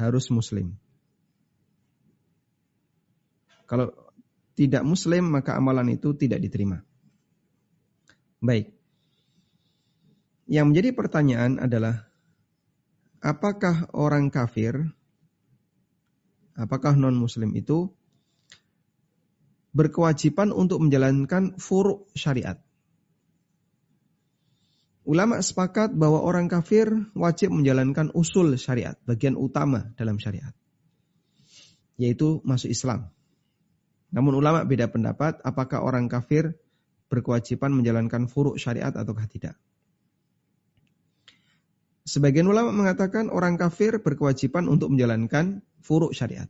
harus muslim. Kalau tidak muslim maka amalan itu tidak diterima. Baik. Yang menjadi pertanyaan adalah apakah orang kafir apakah non muslim itu berkewajiban untuk menjalankan furuk syariat? Ulama sepakat bahwa orang kafir wajib menjalankan usul syariat, bagian utama dalam syariat, yaitu masuk Islam. Namun ulama beda pendapat apakah orang kafir berkewajiban menjalankan furuk syariat ataukah tidak. Sebagian ulama mengatakan orang kafir berkewajiban untuk menjalankan furuk syariat.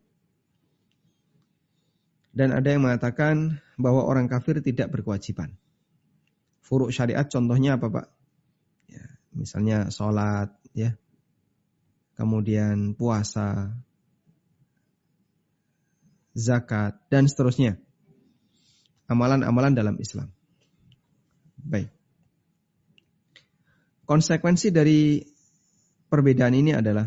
Dan ada yang mengatakan bahwa orang kafir tidak berkewajiban. Furuk syariat contohnya apa Pak? Misalnya sholat, ya, kemudian puasa, zakat, dan seterusnya. Amalan-amalan dalam Islam. Baik. Konsekuensi dari perbedaan ini adalah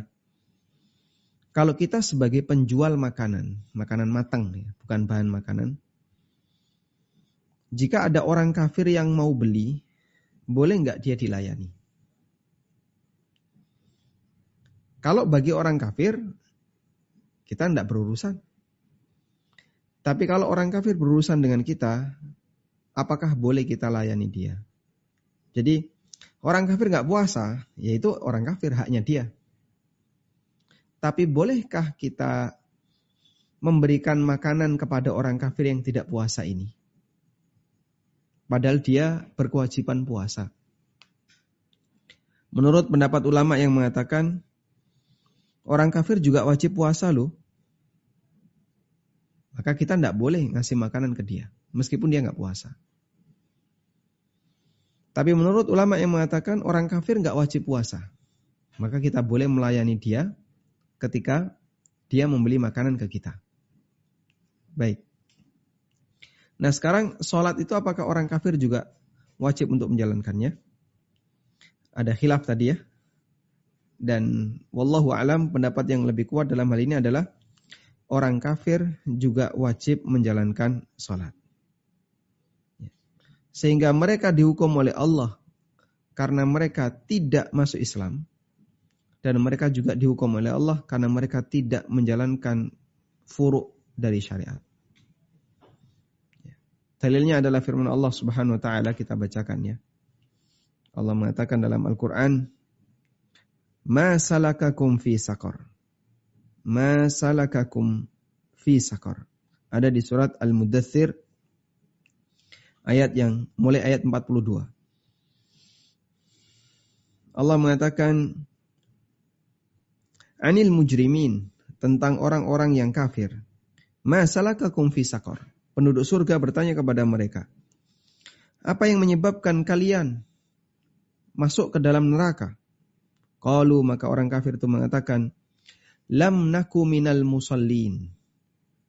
kalau kita sebagai penjual makanan, makanan matang, ya, bukan bahan makanan, jika ada orang kafir yang mau beli, boleh nggak dia dilayani? Kalau bagi orang kafir, kita tidak berurusan. Tapi kalau orang kafir berurusan dengan kita, apakah boleh kita layani dia? Jadi orang kafir nggak puasa, yaitu orang kafir haknya dia. Tapi bolehkah kita memberikan makanan kepada orang kafir yang tidak puasa ini? Padahal dia berkewajiban puasa. Menurut pendapat ulama yang mengatakan Orang kafir juga wajib puasa loh. Maka kita tidak boleh ngasih makanan ke dia. Meskipun dia nggak puasa. Tapi menurut ulama yang mengatakan orang kafir nggak wajib puasa. Maka kita boleh melayani dia ketika dia membeli makanan ke kita. Baik. Nah sekarang sholat itu apakah orang kafir juga wajib untuk menjalankannya? Ada khilaf tadi ya dan wallahu alam pendapat yang lebih kuat dalam hal ini adalah orang kafir juga wajib menjalankan sholat. Ya. Sehingga mereka dihukum oleh Allah karena mereka tidak masuk Islam. Dan mereka juga dihukum oleh Allah karena mereka tidak menjalankan furuk dari syariat. Ya. Dalilnya adalah firman Allah Subhanahu wa taala kita bacakan ya. Allah mengatakan dalam Al-Qur'an Ma salakakum fi sakor. Ma salakakum fi sakor. Ada di surat Al-Mudathir ayat yang mulai ayat 42. Allah mengatakan anil mujrimin tentang orang-orang yang kafir. Ma salakakum fi sakor. Penduduk surga bertanya kepada mereka, apa yang menyebabkan kalian masuk ke dalam neraka? Qalu maka orang kafir itu mengatakan, Lam naku minal musallin.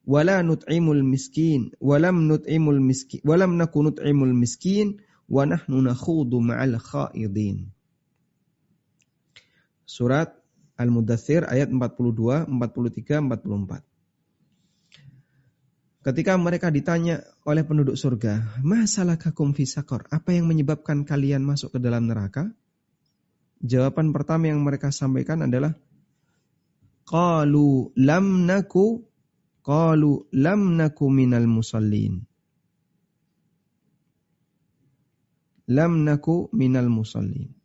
Wala nut'imul miskin. Walam nut'imul miskin. Walam naku nut'imul miskin. Wa nahnu nakhudu ma'al khaidin. Surat Al-Mudathir ayat 42, 43, 44. Ketika mereka ditanya oleh penduduk surga, Masalah kakum fisakor, apa yang menyebabkan kalian masuk ke dalam neraka? Jawaban pertama yang mereka sampaikan adalah qalu lam naku qalu lam naku minal musallin. Lam naku minal musallin.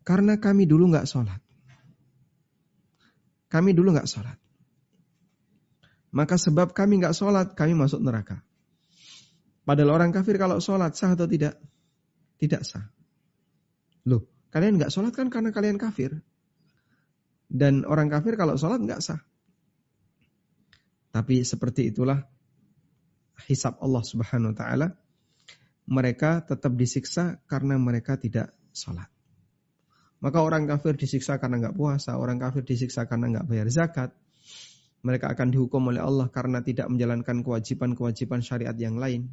Karena kami dulu nggak sholat. Kami dulu nggak sholat. Maka sebab kami nggak sholat, kami masuk neraka. Padahal orang kafir kalau sholat sah atau tidak? Tidak sah. Loh, kalian nggak sholat kan karena kalian kafir. Dan orang kafir kalau sholat nggak sah. Tapi seperti itulah hisab Allah Subhanahu wa taala. Mereka tetap disiksa karena mereka tidak sholat. Maka orang kafir disiksa karena nggak puasa, orang kafir disiksa karena nggak bayar zakat. Mereka akan dihukum oleh Allah karena tidak menjalankan kewajiban-kewajiban syariat yang lain.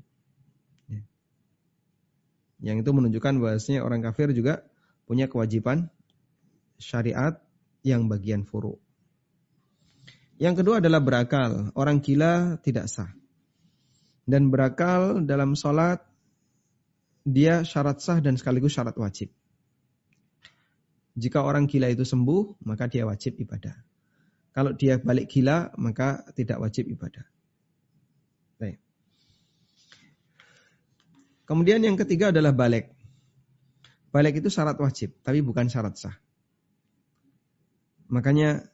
Yang itu menunjukkan bahwasanya orang kafir juga punya kewajiban syariat yang bagian furu. Yang kedua adalah berakal. Orang gila tidak sah. Dan berakal dalam sholat, dia syarat sah dan sekaligus syarat wajib. Jika orang gila itu sembuh, maka dia wajib ibadah. Kalau dia balik gila, maka tidak wajib ibadah. Baik. Kemudian yang ketiga adalah balik. Balik itu syarat wajib, tapi bukan syarat sah. Makanya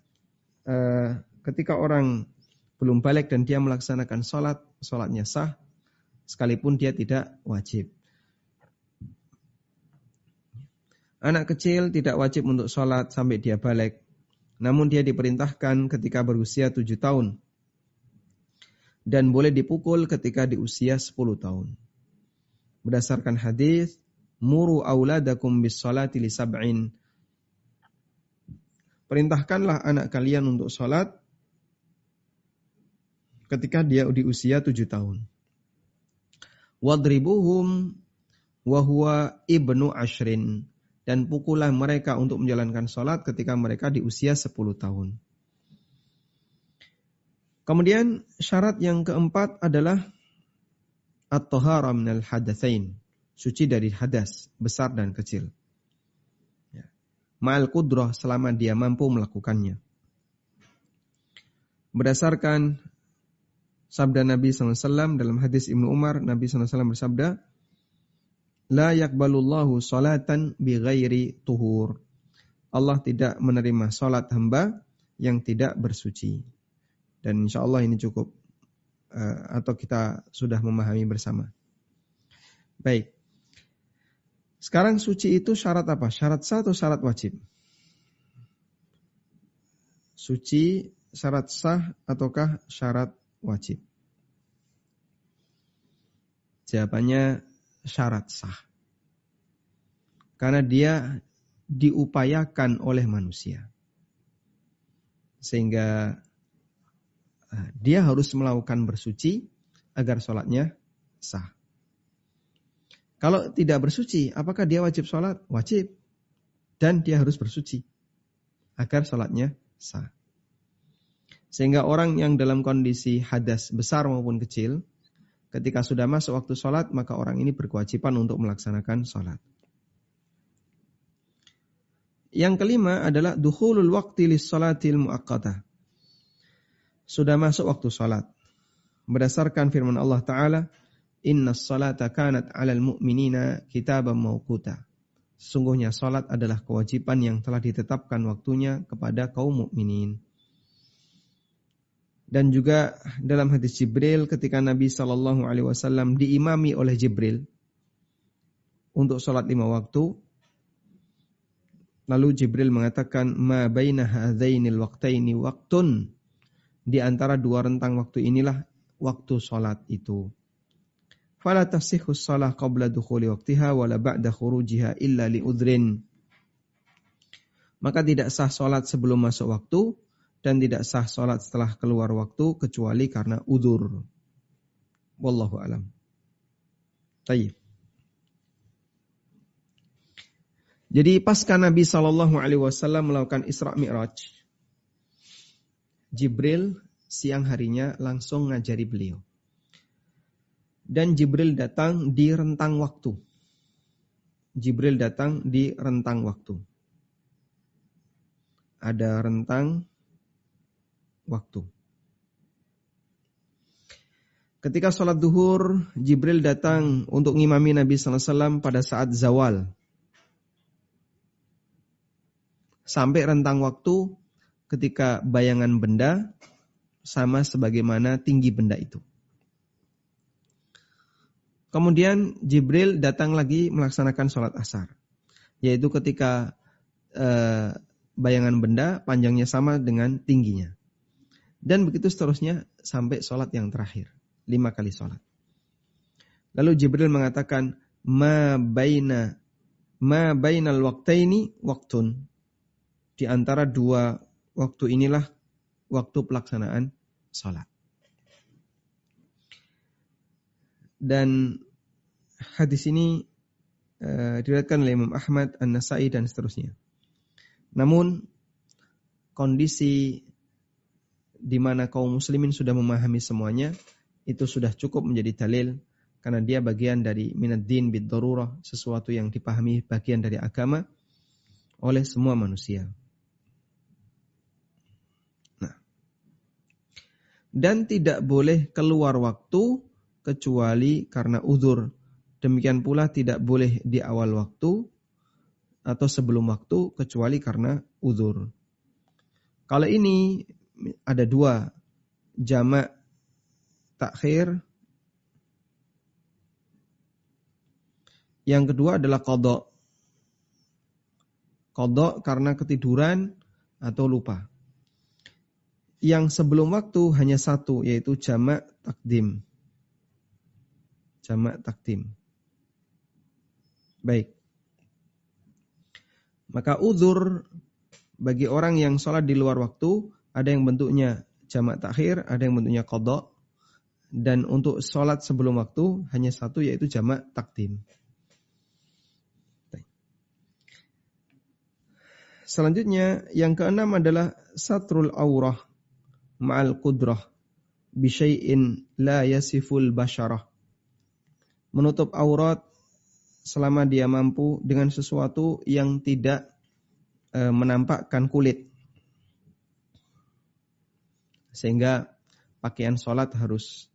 eh, ketika orang belum balik dan dia melaksanakan sholat, sholatnya sah, sekalipun dia tidak wajib. Anak kecil tidak wajib untuk sholat sampai dia balik. Namun dia diperintahkan ketika berusia tujuh tahun. Dan boleh dipukul ketika di usia sepuluh tahun. Berdasarkan hadis, muru auladakum bis salati li sab'in Perintahkanlah anak kalian untuk sholat ketika dia di usia tujuh tahun. Wadribuhum wahwa ibnu ashrin. Dan pukullah mereka untuk menjalankan sholat ketika mereka di usia sepuluh tahun. Kemudian syarat yang keempat adalah at-tahara minal hadatsain. Suci dari hadas, besar dan kecil ma'al kudrah selama dia mampu melakukannya. Berdasarkan sabda Nabi SAW dalam hadis Ibnu Umar, Nabi SAW bersabda, La yakbalullahu salatan bi ghairi tuhur. Allah tidak menerima salat hamba yang tidak bersuci. Dan insya Allah ini cukup atau kita sudah memahami bersama. Baik. Sekarang suci itu syarat apa? Syarat sah atau syarat wajib? Suci syarat sah ataukah syarat wajib? Jawabannya syarat sah. Karena dia diupayakan oleh manusia. Sehingga eh, dia harus melakukan bersuci agar sholatnya sah. Kalau tidak bersuci, apakah dia wajib sholat? Wajib. Dan dia harus bersuci. Agar sholatnya sah. Sehingga orang yang dalam kondisi hadas besar maupun kecil, ketika sudah masuk waktu sholat, maka orang ini berkewajiban untuk melaksanakan sholat. Yang kelima adalah duhulul wakti lis sholatil muakkatah. Sudah masuk waktu sholat. Berdasarkan firman Allah Ta'ala, Inna salata kanat alal mu'minina kitaban mawquta. Sungguhnya salat adalah kewajiban yang telah ditetapkan waktunya kepada kaum mukminin. Dan juga dalam hadis Jibril ketika Nabi Shallallahu Alaihi Wasallam diimami oleh Jibril untuk sholat lima waktu, lalu Jibril mengatakan ma baina hadzainil waqtaini waktun di antara dua rentang waktu inilah waktu sholat itu fala tasihhu shalah qabla dukhuli waqtiha wala ba'da khurujiha illa li udhrin. Maka tidak sah salat sebelum masuk waktu dan tidak sah salat setelah keluar waktu kecuali karena udur. Wallahu alam. Tayyib. Jadi pasca Nabi Shallallahu Alaihi Wasallam melakukan Isra Mi'raj, Jibril siang harinya langsung ngajari beliau dan Jibril datang di rentang waktu. Jibril datang di rentang waktu. Ada rentang waktu. Ketika sholat duhur, Jibril datang untuk ngimami Nabi SAW pada saat zawal. Sampai rentang waktu ketika bayangan benda sama sebagaimana tinggi benda itu. Kemudian Jibril datang lagi melaksanakan sholat asar. Yaitu ketika eh, bayangan benda panjangnya sama dengan tingginya. Dan begitu seterusnya sampai sholat yang terakhir. Lima kali sholat. Lalu Jibril mengatakan, Ma baina ma bainal waktaini waktun. Di antara dua waktu inilah waktu pelaksanaan sholat. Dan hadis ini uh, diriwayatkan oleh Imam Ahmad, An-Nasai dan seterusnya. Namun kondisi di mana kaum muslimin sudah memahami semuanya itu sudah cukup menjadi dalil karena dia bagian dari minad din bid sesuatu yang dipahami bagian dari agama oleh semua manusia. Dan tidak boleh keluar waktu kecuali karena uzur. Demikian pula tidak boleh di awal waktu atau sebelum waktu kecuali karena uzur. Kalau ini ada dua jamak takhir. Yang kedua adalah kodok. Kodok karena ketiduran atau lupa. Yang sebelum waktu hanya satu, yaitu jamak takdim. Jamak takdim. Baik. Maka uzur bagi orang yang sholat di luar waktu ada yang bentuknya jamak takhir, ada yang bentuknya kodok. Dan untuk sholat sebelum waktu hanya satu yaitu jamak takdim. Selanjutnya yang keenam adalah satrul aurah ma'al qudrah bisyai'in la yasiful basyarah. Menutup aurat selama dia mampu dengan sesuatu yang tidak e, menampakkan kulit. Sehingga pakaian sholat harus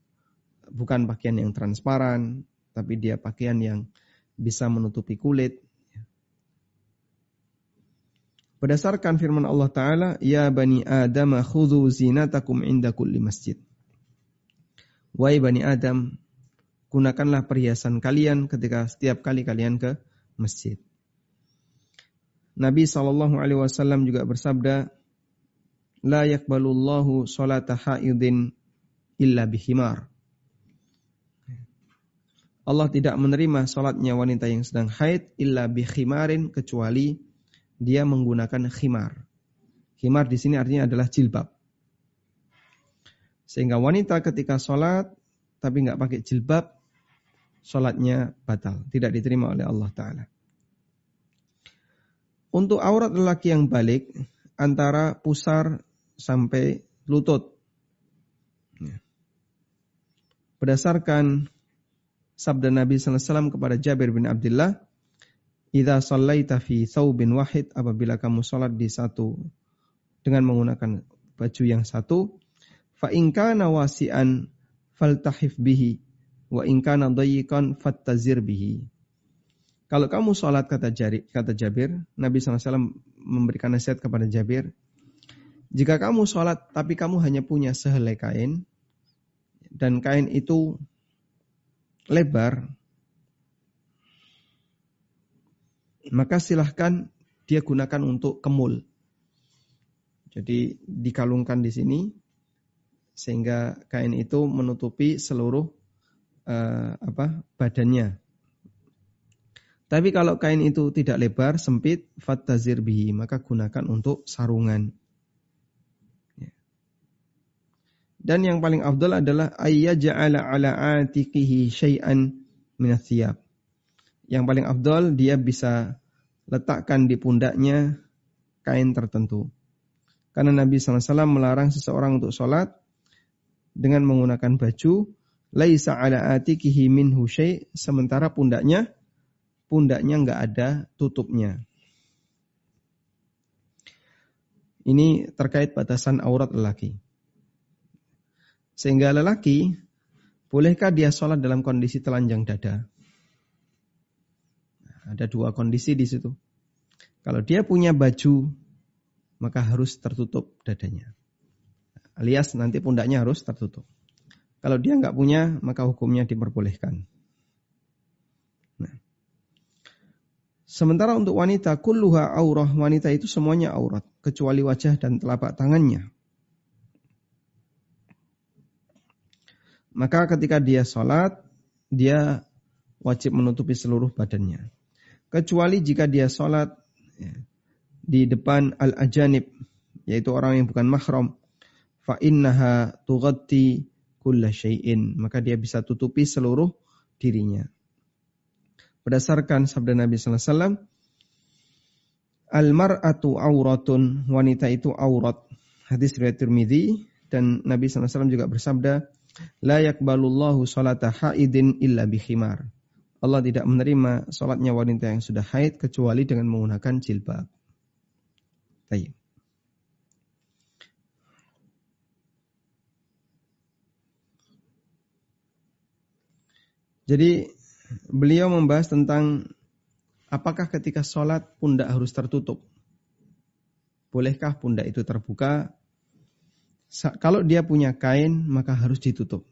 bukan pakaian yang transparan, tapi dia pakaian yang bisa menutupi kulit. Berdasarkan firman Allah Ta'ala, Ya Bani Adam khudhu zinatakum inda kulli masjid. Wahai Bani Adam, gunakanlah perhiasan kalian ketika setiap kali kalian ke masjid. Nabi Shallallahu Alaihi Wasallam juga bersabda, la yakbalullahu salata haidin illa bihimar. Allah tidak menerima salatnya wanita yang sedang haid illa bihimarin kecuali dia menggunakan khimar. Khimar di sini artinya adalah jilbab. Sehingga wanita ketika sholat tapi nggak pakai jilbab, sholatnya batal, tidak diterima oleh Allah Taala. Untuk aurat lelaki yang balik antara pusar sampai lutut. Ya. Berdasarkan sabda Nabi SAW kepada Jabir bin Abdullah, Idza sallaita fi thawbin wahid apabila kamu salat di satu dengan menggunakan baju yang satu fa in kana wasi'an faltahif bihi wa in kana dayyiqan fattazir bihi. Kalau kamu salat kata Jari, kata Jabir Nabi SAW memberikan nasihat kepada Jabir jika kamu sholat tapi kamu hanya punya sehelai kain dan kain itu lebar, maka silahkan dia gunakan untuk kemul. Jadi dikalungkan di sini sehingga kain itu menutupi seluruh uh, apa badannya. Tapi kalau kain itu tidak lebar, sempit, fattazir bihi, maka gunakan untuk sarungan. Dan yang paling afdal adalah ayyaj'ala ala atiqihi syai'an min Yang paling afdal dia bisa letakkan di pundaknya kain tertentu. Karena Nabi SAW melarang seseorang untuk sholat dengan menggunakan baju laisa ala atiqihi minhu syai' sementara pundaknya pundaknya enggak ada tutupnya. Ini terkait batasan aurat lelaki. Sehingga lelaki, bolehkah dia sholat dalam kondisi telanjang dada? Ada dua kondisi di situ. Kalau dia punya baju, maka harus tertutup dadanya. Alias nanti pundaknya harus tertutup. Kalau dia nggak punya, maka hukumnya diperbolehkan. Nah. Sementara untuk wanita, kulluha aurah, wanita itu semuanya aurat, kecuali wajah dan telapak tangannya. Maka ketika dia sholat, dia wajib menutupi seluruh badannya. Kecuali jika dia sholat ya, di depan al-ajanib, yaitu orang yang bukan mahram. Fa innaha tughatti kulla syai'in. Maka dia bisa tutupi seluruh dirinya. Berdasarkan sabda Nabi sallallahu alaihi wasallam, Al-mar'atu auratun, wanita itu aurat. Hadis riwayat Tirmidzi dan Nabi SAW juga bersabda, La yakbalullahu salata haidin illa bikhimar. Allah tidak menerima salatnya wanita yang sudah haid kecuali dengan menggunakan jilbab. Jadi beliau membahas tentang apakah ketika sholat pundak harus tertutup. Bolehkah pundak itu terbuka? Kalau dia punya kain maka harus ditutup.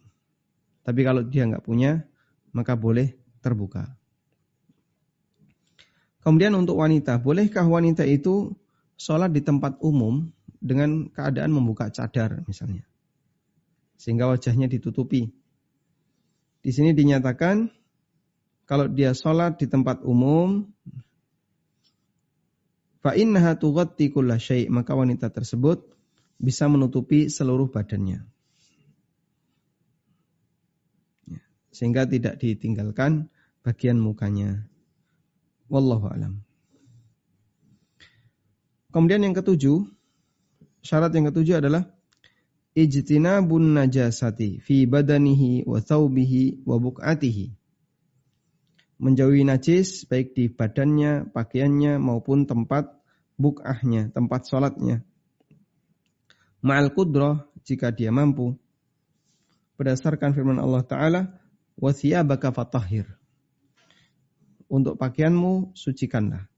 Tapi kalau dia nggak punya maka boleh terbuka. Kemudian untuk wanita, bolehkah wanita itu sholat di tempat umum dengan keadaan membuka cadar misalnya. Sehingga wajahnya ditutupi. Di sini dinyatakan kalau dia sholat di tempat umum, maka wanita tersebut bisa menutupi seluruh badannya. Ya, sehingga tidak ditinggalkan bagian mukanya. Wallahu alam. Kemudian yang ketujuh, syarat yang ketujuh adalah ijtinabun najasati fi badanihi wa thawbihi wa buk'atihi. Menjauhi najis baik di badannya, pakaiannya maupun tempat buk'ahnya, tempat sholatnya. Ma'al kudrah jika dia mampu. Berdasarkan firman Allah Ta'ala, wa thiyabaka fatahhir. Untuk pakaianmu sucikanlah.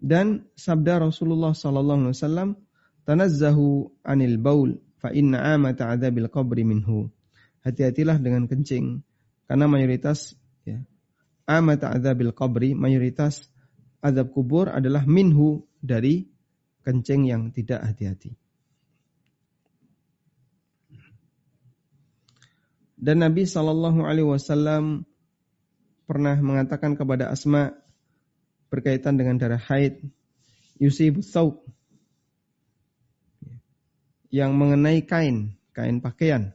Dan sabda Rasulullah sallallahu alaihi wasallam Tanazzahu anil baul fa inna amata adzabil qabri minhu. Hati-hatilah dengan kencing karena mayoritas ya, amata adzabil qabri mayoritas azab kubur adalah minhu dari kencing yang tidak hati-hati. Dan Nabi Shallallahu Alaihi Wasallam pernah mengatakan kepada Asma berkaitan dengan darah haid, yusibu thawb yang mengenai kain, kain pakaian.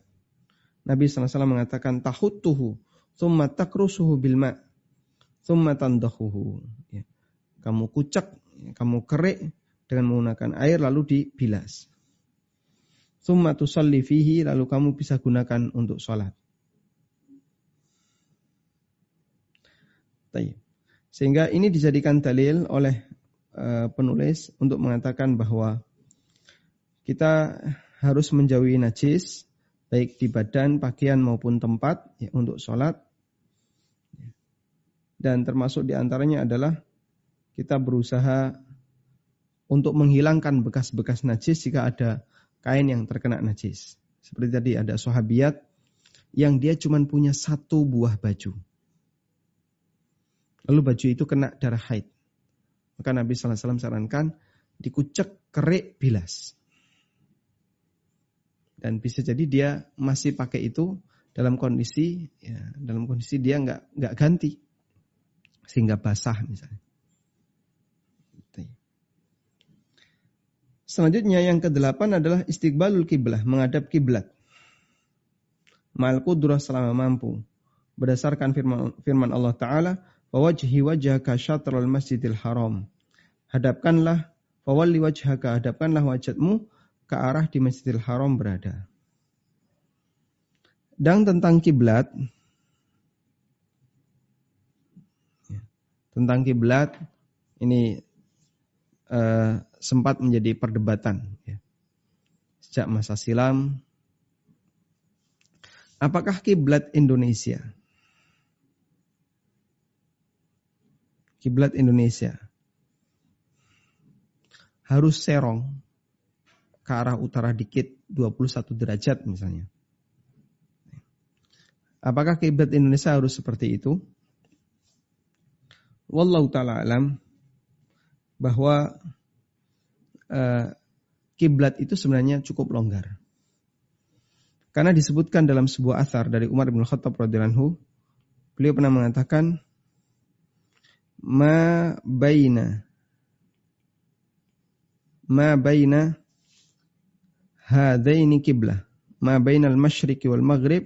Nabi SAW mengatakan tahuttuhu thumma takrusuhu bilma thumma tandahuhu. Ya. Kamu kucek, kamu kerik dengan menggunakan air lalu dibilas. Thumma tusalli fihi lalu kamu bisa gunakan untuk sholat. Sehingga ini dijadikan dalil oleh uh, penulis untuk mengatakan bahwa kita harus menjauhi najis baik di badan, pakaian maupun tempat ya, untuk sholat. Dan termasuk di antaranya adalah kita berusaha untuk menghilangkan bekas-bekas najis jika ada kain yang terkena najis. Seperti tadi ada sahabiat yang dia cuma punya satu buah baju. Lalu baju itu kena darah haid. Maka Nabi SAW sarankan dikucek kerik bilas dan bisa jadi dia masih pakai itu dalam kondisi ya, dalam kondisi dia nggak nggak ganti sehingga basah misalnya. Selanjutnya yang kedelapan adalah istiqbalul kiblah, menghadap kiblat. Mal kudrah selama mampu. Berdasarkan firman, firman Allah Ta'ala, Wajhi wajhaka syatrul masjidil haram. Hadapkanlah, fawalli wajhaka, hadapkanlah wajahmu ke arah di Masjidil Haram berada. Dan tentang kiblat, ya, tentang kiblat ini uh, sempat menjadi perdebatan ya. sejak masa silam. Apakah kiblat Indonesia? Kiblat Indonesia harus serong ke arah utara dikit 21 derajat misalnya. Apakah kiblat Indonesia harus seperti itu? Wallahu taala alam bahwa uh, kiblat itu sebenarnya cukup longgar. Karena disebutkan dalam sebuah asar dari Umar bin Khattab radhiyallahu beliau pernah mengatakan ma baina. Ma baina hadaini kiblah ma baina al-masyriqi wal maghrib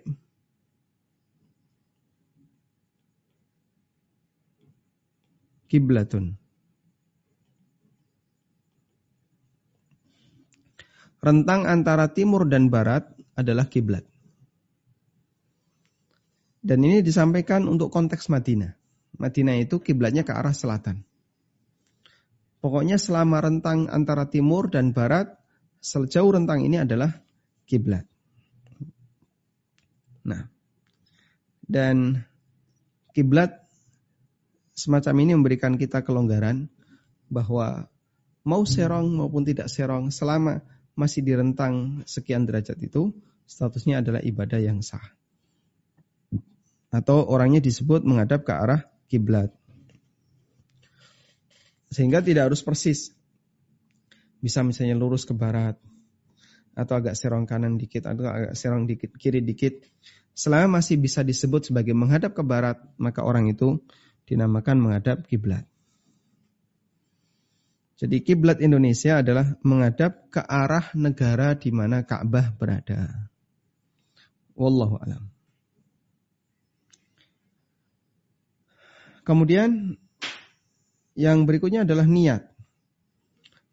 kiblatun rentang antara timur dan barat adalah kiblat dan ini disampaikan untuk konteks Madinah. Madinah itu kiblatnya ke arah selatan. Pokoknya selama rentang antara timur dan barat, sejauh rentang ini adalah kiblat. Nah, dan kiblat semacam ini memberikan kita kelonggaran bahwa mau serong maupun tidak serong selama masih di rentang sekian derajat itu statusnya adalah ibadah yang sah. Atau orangnya disebut menghadap ke arah kiblat. Sehingga tidak harus persis. Bisa misalnya lurus ke barat atau agak serong kanan dikit atau agak serong dikit kiri dikit. Selama masih bisa disebut sebagai menghadap ke barat, maka orang itu dinamakan menghadap kiblat. Jadi kiblat Indonesia adalah menghadap ke arah negara di mana Ka'bah berada. Wallahu alam. Kemudian yang berikutnya adalah niat.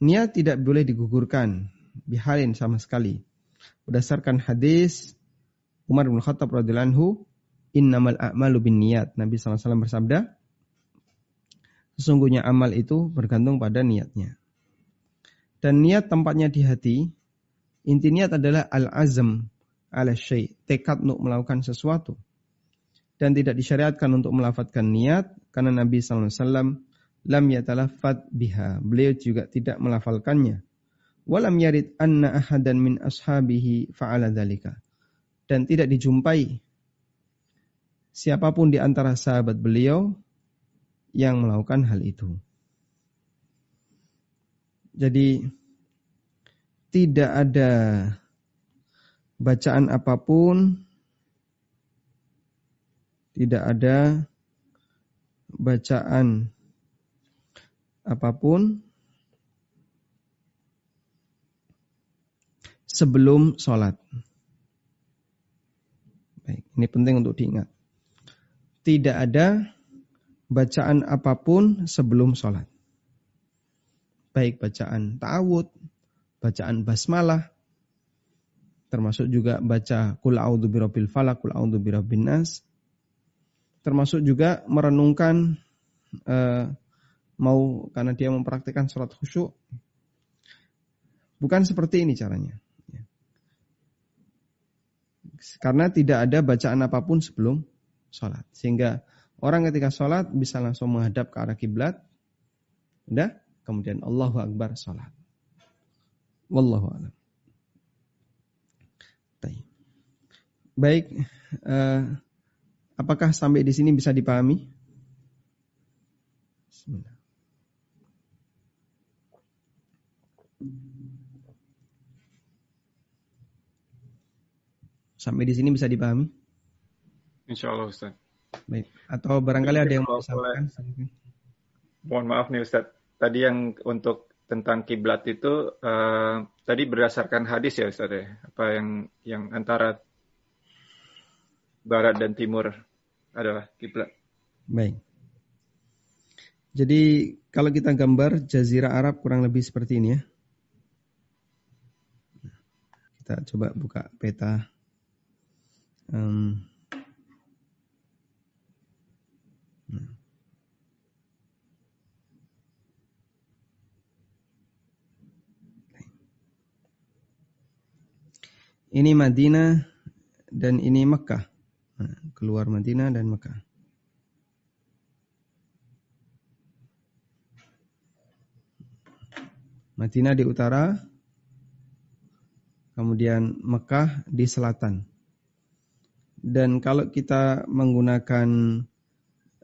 Niat tidak boleh digugurkan bihalin sama sekali. Berdasarkan hadis Umar bin Khattab radhiyallahu anhu, "Innamal a'malu bin niat." Nabi SAW bersabda, sesungguhnya amal itu bergantung pada niatnya. Dan niat tempatnya di hati. Inti niat adalah al-azm ala syai, tekad untuk melakukan sesuatu. Dan tidak disyariatkan untuk melafatkan niat karena Nabi SAW lam yatalaffat biha. Beliau juga tidak melafalkannya. Walam yarid anna ahadan min ashabihi fa'ala dhalika. Dan tidak dijumpai siapa pun di antara sahabat beliau yang melakukan hal itu. Jadi tidak ada bacaan apa pun, tidak ada bacaan apa pun sebelum sholat. Baik, ini penting untuk diingat. Tidak ada bacaan apa pun sebelum sholat. Baik bacaan ta'awud, bacaan basmalah, termasuk juga baca kul a'udzu birabbil falaq, kul a'udzu birabbin nas. Termasuk juga merenungkan uh, mau karena dia mempraktikkan sholat khusyuk. Bukan seperti ini caranya. Karena tidak ada bacaan apa pun sebelum sholat. Sehingga orang ketika sholat bisa langsung menghadap ke arah kiblat. Udah? Kemudian Allahu Akbar sholat. Wallahu a'lam. Baik, uh, apakah sampai di sini bisa dipahami? Bismillah. Sampai di sini bisa dipahami? Insya Allah Ustaz. Baik. Atau barangkali ada yang mau disampaikan? Mohon maaf nih Ustaz. Tadi yang untuk tentang kiblat itu uh, tadi berdasarkan hadis ya Ustaz ya. Apa yang yang antara barat dan timur adalah kiblat. Baik. Jadi kalau kita gambar jazirah Arab kurang lebih seperti ini ya. Kita coba buka peta Um, Ini Madinah dan ini Mekah. Nah, keluar Madinah dan Mekah. Madinah di utara, kemudian Mekah di selatan. Dan kalau kita menggunakan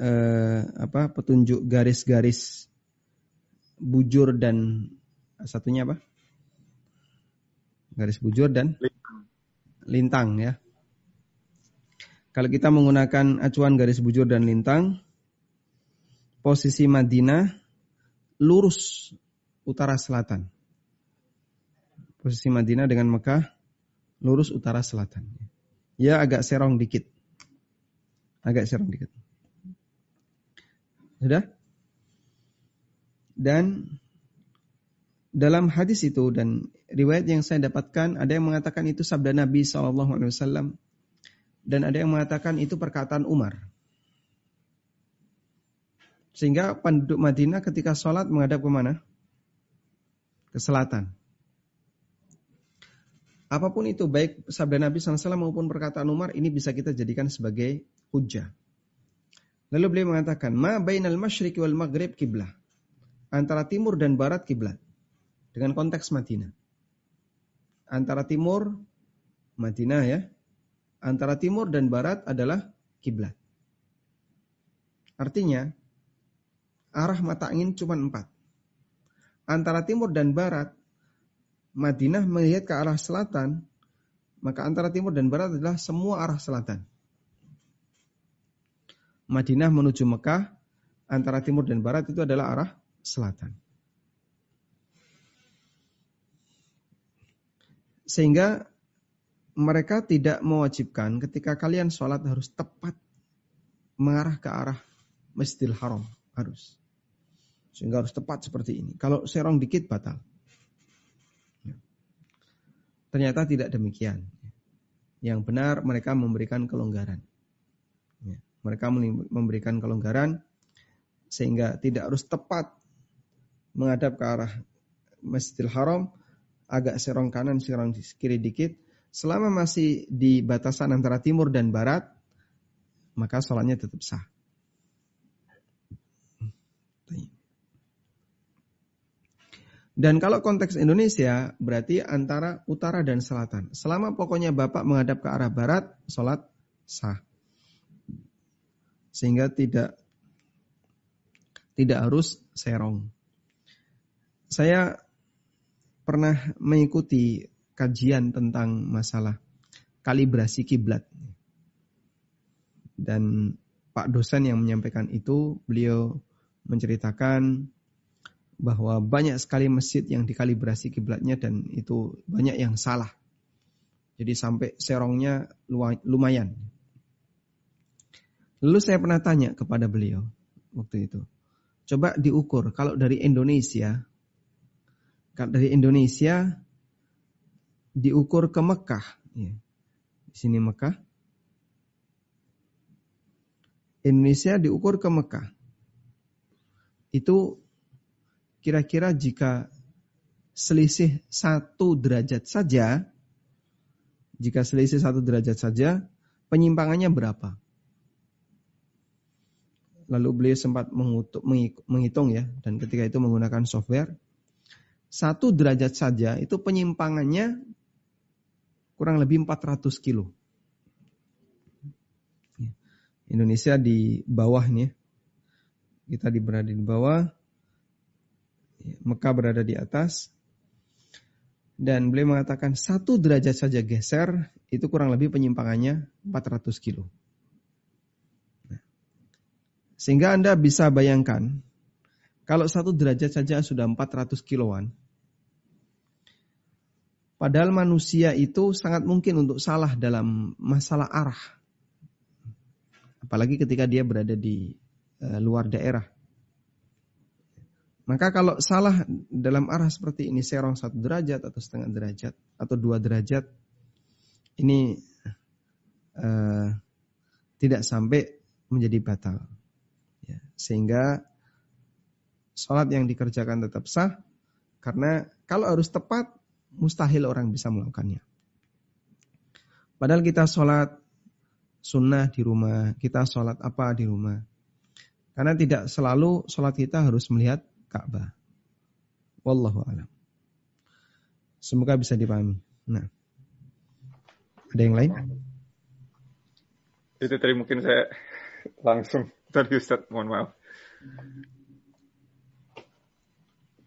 eh, apa petunjuk garis-garis bujur dan satunya apa? Garis bujur dan lintang ya. Kalau kita menggunakan acuan garis bujur dan lintang, posisi Madinah lurus utara selatan. Posisi Madinah dengan Mekah lurus utara selatan ya agak serong dikit. Agak serong dikit. Sudah? Dan dalam hadis itu dan riwayat yang saya dapatkan ada yang mengatakan itu sabda Nabi SAW dan ada yang mengatakan itu perkataan Umar. Sehingga penduduk Madinah ketika sholat menghadap ke mana? Ke selatan. Apa pun itu, baik sabda Nabi SAW maupun perkataan Umar, ini bisa kita jadikan sebagai hujah. Lalu beliau mengatakan, Ma bainal masyriq wal maghrib kiblah. Antara timur dan barat kiblat. Dengan konteks Madinah. Antara timur, Madinah ya. Antara timur dan barat adalah kiblat. Artinya, arah mata angin cuma empat. Antara timur dan barat Madinah melihat ke arah selatan, maka antara timur dan barat adalah semua arah selatan. Madinah menuju Mekah, antara timur dan barat itu adalah arah selatan. Sehingga mereka tidak mewajibkan ketika kalian sholat harus tepat mengarah ke arah Masjidil Haram. Harus. Sehingga harus tepat seperti ini. Kalau serong dikit batal. Ternyata tidak demikian. Yang benar mereka memberikan kelonggaran. Ya, mereka memberikan kelonggaran sehingga tidak harus tepat menghadap ke arah Masjidil Haram, agak serong kanan, serong kiri dikit. Selama masih di batasan antara timur dan barat, maka sholatnya tetap sah. Dan kalau konteks Indonesia berarti antara utara dan selatan. Selama pokoknya Bapak menghadap ke arah barat, sholat sah. Sehingga tidak tidak harus serong. Saya pernah mengikuti kajian tentang masalah kalibrasi kiblat. Dan Pak dosen yang menyampaikan itu, beliau menceritakan bahwa banyak sekali masjid yang dikalibrasi kiblatnya dan itu banyak yang salah. Jadi sampai serongnya lumayan. Lalu saya pernah tanya kepada beliau waktu itu. Coba diukur kalau dari Indonesia, dari Indonesia diukur ke Mekah, ya. di sini Mekah. Indonesia diukur ke Mekah. Itu kira-kira jika selisih satu derajat saja, jika selisih satu derajat saja, penyimpangannya berapa? Lalu beliau sempat mengutuk, menghitung ya, dan ketika itu menggunakan software, satu derajat saja itu penyimpangannya kurang lebih 400 kilo. Indonesia di bawah nih, ya. kita di berada di bawah, Mekah berada di atas. Dan beliau mengatakan satu derajat saja geser itu kurang lebih penyimpangannya 400 kilo. Sehingga Anda bisa bayangkan kalau satu derajat saja sudah 400 kiloan. Padahal manusia itu sangat mungkin untuk salah dalam masalah arah. Apalagi ketika dia berada di uh, luar daerah. Maka kalau salah dalam arah seperti ini serong satu derajat atau setengah derajat atau dua derajat ini uh, tidak sampai menjadi batal. Ya, sehingga sholat yang dikerjakan tetap sah karena kalau harus tepat mustahil orang bisa melakukannya. Padahal kita sholat sunnah di rumah, kita sholat apa di rumah. Karena tidak selalu sholat kita harus melihat Ka'bah. Wallahu a'lam. Semoga bisa dipahami. Nah. Ada yang lain? Itu tadi mungkin saya langsung tadi Ustaz, mohon maaf.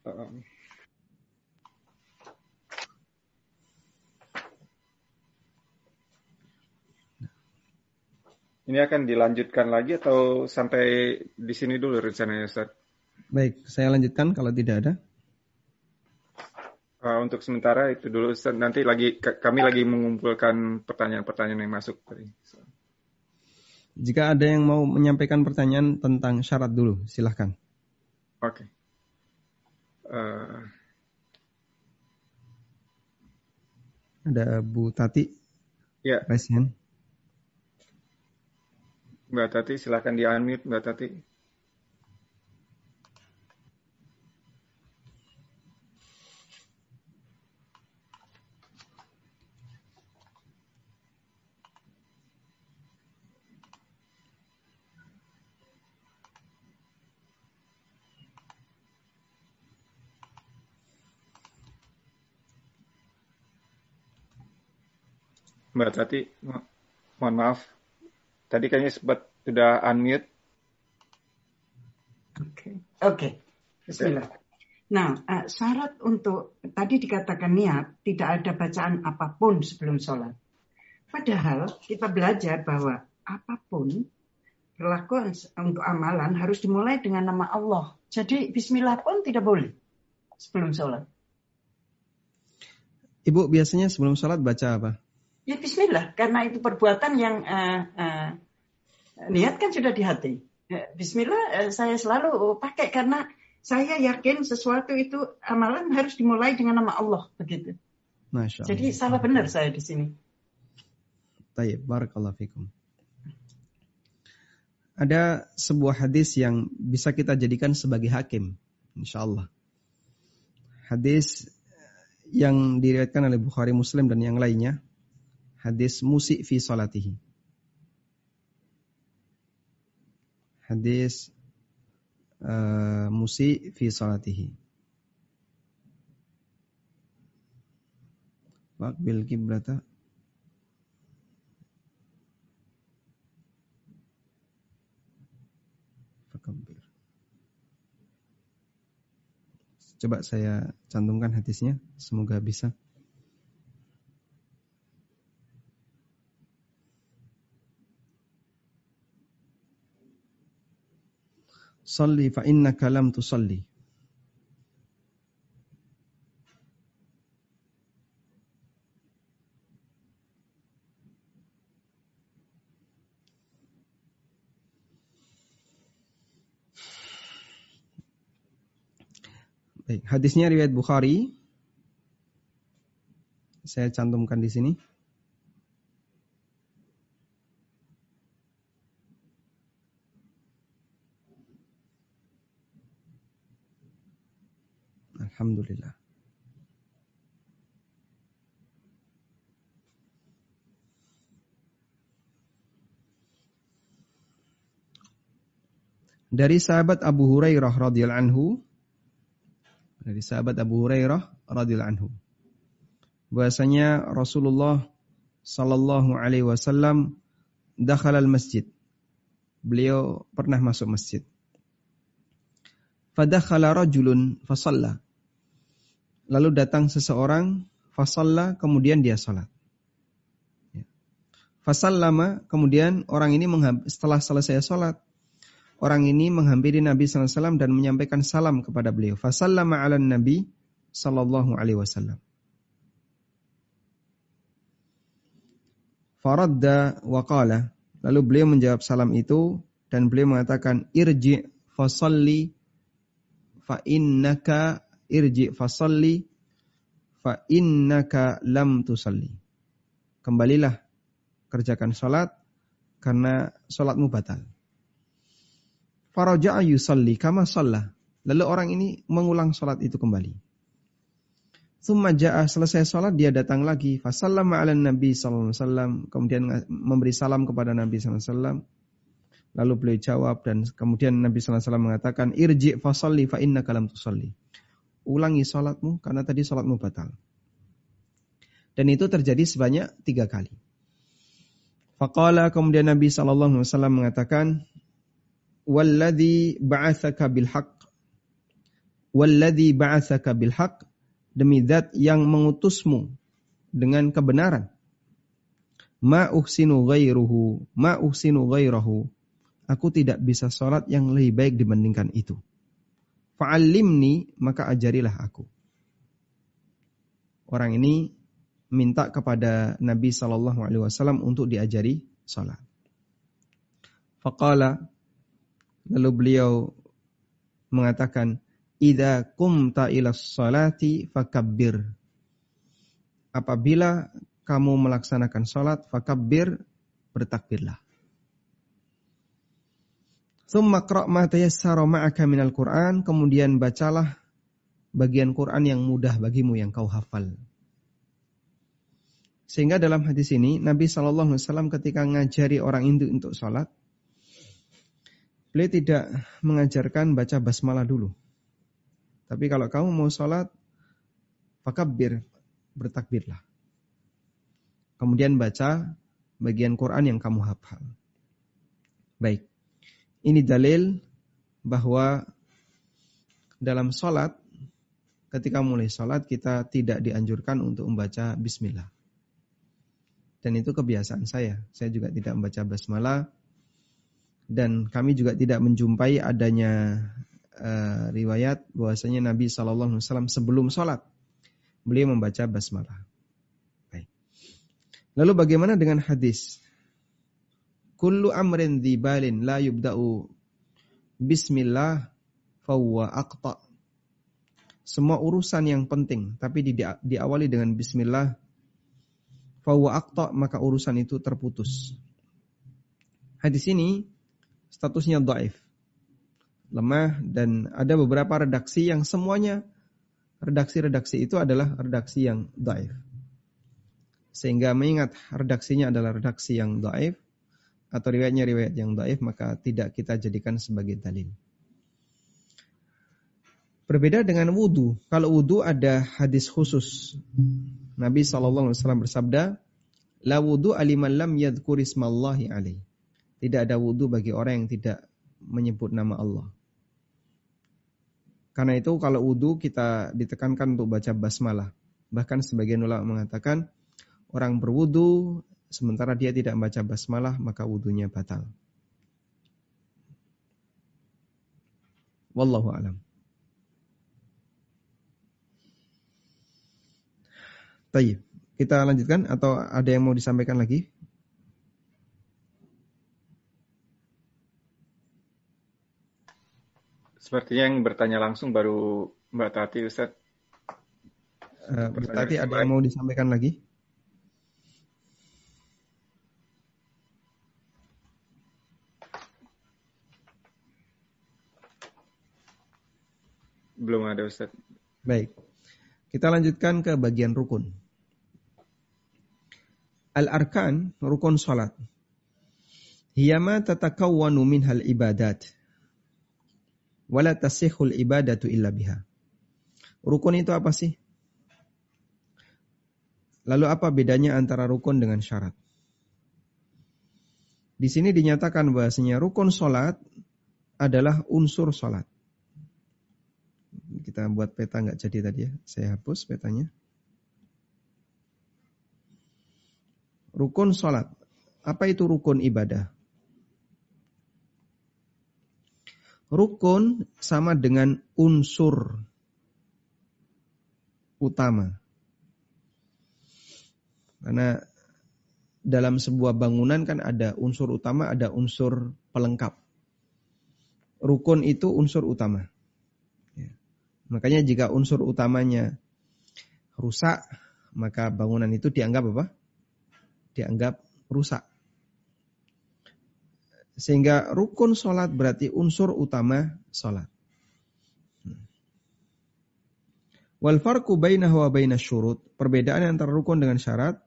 Um. Ini akan dilanjutkan lagi atau sampai di sini dulu rencananya Ustaz? Baik, saya lanjutkan kalau tidak ada. Uh, untuk sementara itu dulu nanti lagi kami lagi mengumpulkan pertanyaan-pertanyaan yang masuk tadi. Jika ada yang mau menyampaikan pertanyaan tentang syarat dulu, silahkan. Oke. Okay. Uh, Ada Bu Tati. Ya. Presiden. Mbak Tati, silakan di-unmute Mbak Tati. Mbak Tati, mohon maaf. Tadi kayaknya sempat sudah unmute. Oke, okay. oke. Okay. Bismillah. Nah, uh, syarat untuk tadi dikatakan niat tidak ada bacaan apa pun sebelum sholat. Padahal kita belajar bahwa apa pun perlakuan untuk amalan harus dimulai dengan nama Allah. Jadi Bismillah pun tidak boleh sebelum sholat. Ibu biasanya sebelum sholat baca apa? Ya Bismillah, karena itu perbuatan yang uh, uh, niat kan sudah di hati. Ya, Bismillah uh, saya selalu pakai karena saya yakin sesuatu itu amalan harus dimulai dengan nama Allah begitu. Masya Allah. Jadi salah benar saya di sini. Tayyib, barakallahu fikum. Ada sebuah hadis yang bisa kita jadikan sebagai hakim, insya Allah. Hadis yang diriwayatkan oleh Bukhari Muslim dan yang lainnya hadis musik fi salatihi. Hadis uh, musik fi salatihi. Waqbil kiblata. Coba saya cantumkan hadisnya, semoga bisa. Salli fa innaka lam tusalli. Baik, hadisnya riwayat Bukhari. Saya cantumkan di sini. Alhamdulillah. Dari sahabat Abu Hurairah radhiyallahu anhu dari sahabat Abu Hurairah radhiyallahu anhu bahwasanya Rasulullah sallallahu alaihi wasallam dakhala al-masjid. Beliau pernah masuk masjid. Fadakhala rajulun fasalla. Lalu datang seseorang fasalla kemudian dia salat. Ya. Fasallama kemudian orang ini setelah selesai salat orang ini menghampiri Nabi SAW dan menyampaikan salam kepada beliau. Fasallama ala Nabi sallallahu alaihi wasallam. Faradda wa qala. Lalu beliau menjawab salam itu dan beliau mengatakan irji fasalli fa innaka irji fasalli fa innaka lam tusalli. Kembalilah kerjakan salat karena salatmu batal. Faraja'a yusalli kama shalla. Lalu orang ini mengulang salat itu kembali. Thumma ja'a selesai salat dia datang lagi fasallama ala nabi sallallahu alaihi wasallam kemudian memberi salam kepada Nabi sallallahu alaihi wasallam Lalu beliau jawab dan kemudian Nabi SAW mengatakan, Irji fasalli fa inna kalam tusalli. Ulangi sholatmu karena tadi sholatmu batal. Dan itu terjadi sebanyak tiga kali. Faqala kemudian Nabi SAW mengatakan, Walladhi ba'athaka bilhaq. Walladhi ba'athaka bilhaq. Demi zat yang mengutusmu dengan kebenaran. Ma uhsinu ghairuhu. Ma uhsinu ghairahu aku tidak bisa sholat yang lebih baik dibandingkan itu. Fa'alimni, maka ajarilah aku. Orang ini minta kepada Nabi Shallallahu Alaihi Wasallam untuk diajari sholat. Faqala, lalu beliau mengatakan, Ida kumta ila sholati fakabbir. apabila kamu melaksanakan sholat, fakabbir, bertakbirlah. Thumma qra' ma tayassara ma'aka minal Qur'an, kemudian bacalah bagian Quran yang mudah bagimu yang kau hafal. Sehingga dalam hadis ini Nabi Shallallahu Alaihi Wasallam ketika ngajari orang Hindu untuk sholat, beliau tidak mengajarkan baca basmalah dulu. Tapi kalau kamu mau sholat, fakabir, bertakbirlah. Kemudian baca bagian Quran yang kamu hafal. Baik. Ini dalil bahwa dalam sholat, ketika mulai sholat kita tidak dianjurkan untuk membaca bismillah. Dan itu kebiasaan saya. Saya juga tidak membaca basmalah. Dan kami juga tidak menjumpai adanya uh, riwayat bahwasanya Nabi Shallallahu Alaihi Wasallam sebelum sholat beliau membaca basmalah. Lalu bagaimana dengan hadis? Kullu amrin dzibalin la yubda'u bismillah fawwa aqta. Semua urusan yang penting tapi di, diawali dengan bismillah fawwa aqta maka urusan itu terputus. Hadis ini statusnya dhaif. Lemah dan ada beberapa redaksi yang semuanya redaksi-redaksi itu adalah redaksi yang dhaif. Sehingga mengingat redaksinya adalah redaksi yang dhaif, atau riwayatnya riwayat yang daif maka tidak kita jadikan sebagai dalil. Berbeda dengan wudhu. Kalau wudhu ada hadis khusus. Nabi SAW bersabda, La wudhu aliman lam yadhkur ismallahi alaih. Tidak ada wudhu bagi orang yang tidak menyebut nama Allah. Karena itu kalau wudhu kita ditekankan untuk baca basmalah. Bahkan sebagian ulama mengatakan orang berwudhu sementara dia tidak membaca basmalah maka wudhunya batal. Wallahu alam. Tayyib. Kita lanjutkan atau ada yang mau disampaikan lagi? Sepertinya yang bertanya langsung baru Mbak Tati, Ustaz. Uh, Mbak Tati ada yang mau disampaikan lagi? Ustaz. Baik. Kita lanjutkan ke bagian rukun. Al-arkan, rukun salat. Hiyama tatakawwanu minhal ibadat. Wala tasihul ibadatu illa biha. Rukun itu apa sih? Lalu apa bedanya antara rukun dengan syarat? Di sini dinyatakan bahasanya rukun salat adalah unsur salat kita buat peta nggak jadi tadi ya. Saya hapus petanya. Rukun sholat. Apa itu rukun ibadah? Rukun sama dengan unsur utama. Karena dalam sebuah bangunan kan ada unsur utama, ada unsur pelengkap. Rukun itu unsur utama. Makanya jika unsur utamanya rusak, maka bangunan itu dianggap apa? Dianggap rusak. Sehingga rukun sholat berarti unsur utama sholat. Wal farqu bainahu wa bainas syurut. Perbedaan antara rukun dengan syarat.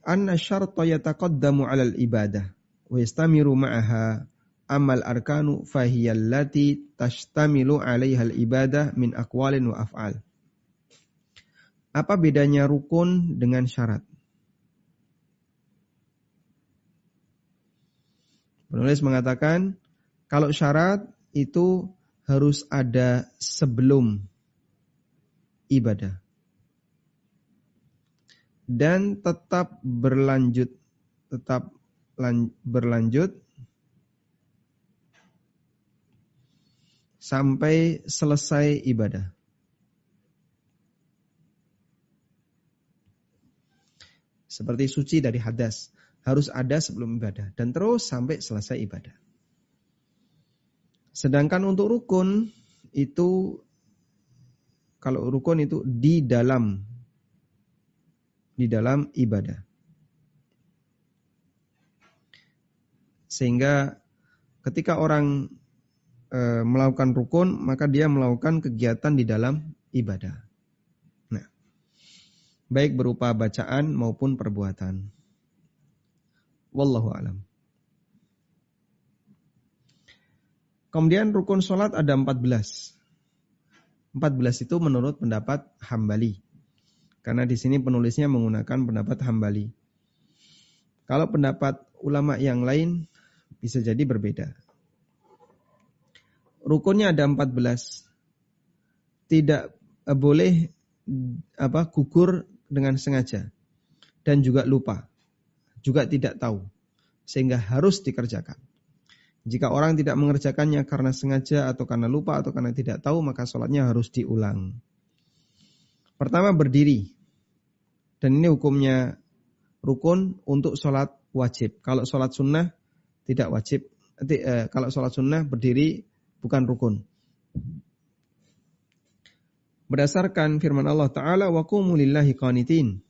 Anna syarta yataqaddamu alal ibadah. Wa yastamiru ma'aha amal arkanu fahiyallati tashtamilu alaihal ibadah min akwalin wa af'al. Apa bedanya rukun dengan syarat? Penulis mengatakan kalau syarat itu harus ada sebelum ibadah dan tetap berlanjut tetap berlanjut sampai selesai ibadah. Seperti suci dari hadas. Harus ada sebelum ibadah. Dan terus sampai selesai ibadah. Sedangkan untuk rukun itu kalau rukun itu di dalam di dalam ibadah. Sehingga ketika orang e, melakukan rukun, maka dia melakukan kegiatan di dalam ibadah. Nah, baik berupa bacaan maupun perbuatan. Wallahu alam. Kemudian rukun sholat ada 14. 14 itu menurut pendapat Hambali. Karena di sini penulisnya menggunakan pendapat Hambali. Kalau pendapat ulama yang lain bisa jadi berbeda. Rukunnya ada 14. Tidak eh, boleh apa gugur dengan sengaja dan juga lupa. Juga tidak tahu sehingga harus dikerjakan. Jika orang tidak mengerjakannya karena sengaja atau karena lupa atau karena tidak tahu, maka sholatnya harus diulang. Pertama berdiri. Dan ini hukumnya rukun untuk sholat wajib. Kalau sholat sunnah tidak wajib. Eh, kalau sholat sunnah berdiri bukan rukun. Berdasarkan firman Allah Ta'ala, وَقُومُ لِلَّهِ قَانِتِينَ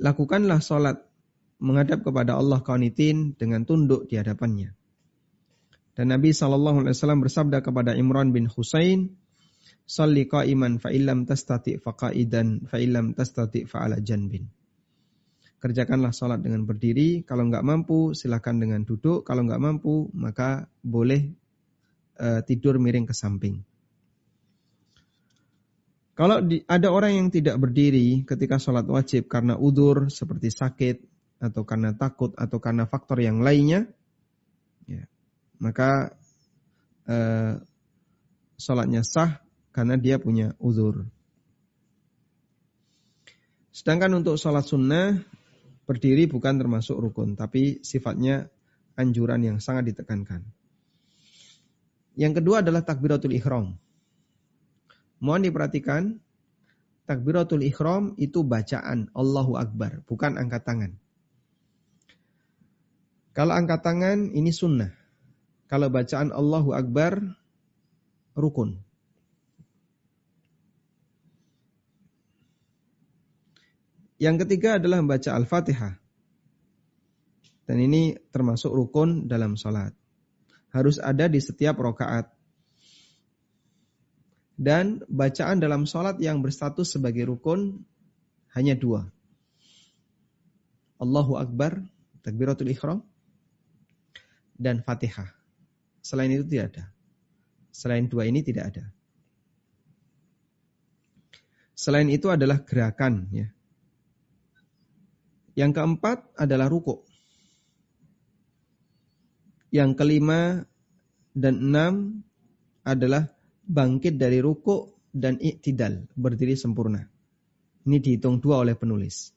Lakukanlah sholat menghadap kepada Allah qanitin dengan tunduk di hadapannya. Dan Nabi sallallahu alaihi wasallam bersabda kepada Imran bin Husain, "Shalli qa'iman fa illam tastati fa qa'idan fa illam tastati fa ala janbin." Kerjakanlah salat dengan berdiri, kalau enggak mampu silakan dengan duduk, kalau enggak mampu maka boleh uh, tidur miring ke samping. Kalau di, ada orang yang tidak berdiri ketika sholat wajib karena udur seperti sakit, atau karena takut atau karena faktor yang lainnya, ya, maka eh, sholatnya sah karena dia punya uzur. Sedangkan untuk sholat sunnah berdiri bukan termasuk rukun, tapi sifatnya anjuran yang sangat ditekankan. Yang kedua adalah takbiratul ihram. Mohon diperhatikan, takbiratul ihram itu bacaan Allahu Akbar, bukan angkat tangan. Kalau angkat tangan ini sunnah. Kalau bacaan Allahu Akbar rukun. Yang ketiga adalah membaca Al-Fatihah. Dan ini termasuk rukun dalam sholat. Harus ada di setiap rokaat. Dan bacaan dalam sholat yang berstatus sebagai rukun hanya dua. Allahu Akbar, takbiratul ikhram, dan Fatihah. Selain itu tidak ada. Selain dua ini tidak ada. Selain itu adalah gerakan ya. Yang keempat adalah ruku. Yang kelima dan enam adalah bangkit dari ruku dan iktidal, berdiri sempurna. Ini dihitung dua oleh penulis.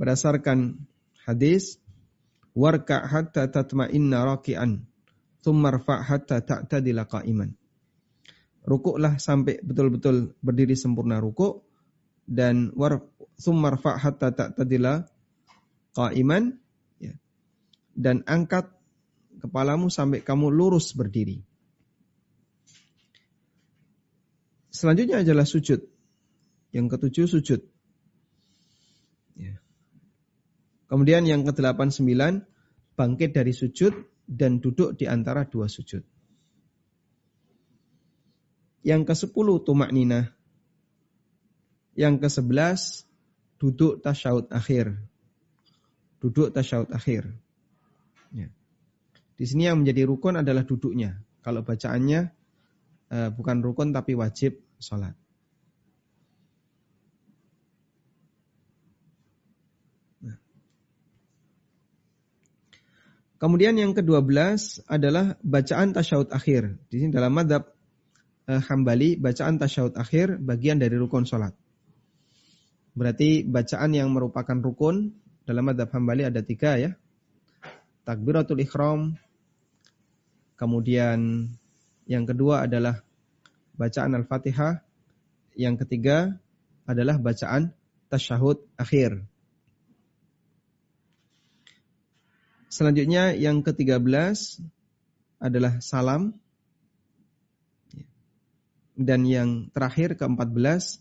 Berdasarkan hadis warka hatta tatma'inna raki'an thumma rfa' hatta ta'tadila qa'iman. Rukuklah sampai betul-betul berdiri sempurna rukuk dan war thumma rfa' hatta ta'tadila qa'iman ya. Dan angkat kepalamu sampai kamu lurus berdiri. Selanjutnya adalah sujud. Yang ketujuh sujud. Kemudian yang ke-89 bangkit dari sujud dan duduk di antara dua sujud. Yang ke-10 tumak nina. Yang ke-11 duduk tasyahud akhir. Duduk tasyahud akhir. Ya. Di sini yang menjadi rukun adalah duduknya. Kalau bacaannya eh, bukan rukun tapi wajib sholat. Kemudian yang ke-12 adalah bacaan tasyahud akhir. Di sini dalam madhab eh, Hambali, bacaan tasyahud akhir bagian dari rukun sholat. Berarti bacaan yang merupakan rukun dalam madhab Hambali ada tiga ya. Takbiratul ikhram. Kemudian yang kedua adalah bacaan Al-Fatihah. Yang ketiga adalah bacaan tasyahud akhir. Selanjutnya yang ke-13 adalah salam. Dan yang terakhir ke-14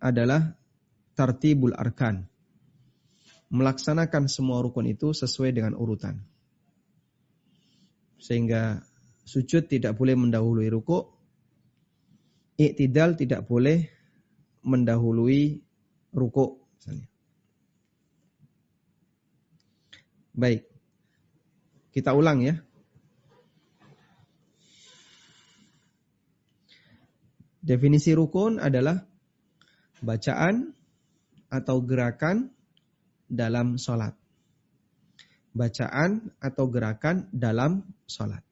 adalah tartibul arkan. Melaksanakan semua rukun itu sesuai dengan urutan. Sehingga sujud tidak boleh mendahului ruku, iktidal tidak boleh mendahului ruku misalnya. Baik. Kita ulang ya. Definisi rukun adalah bacaan atau gerakan dalam sholat. Bacaan atau gerakan dalam sholat.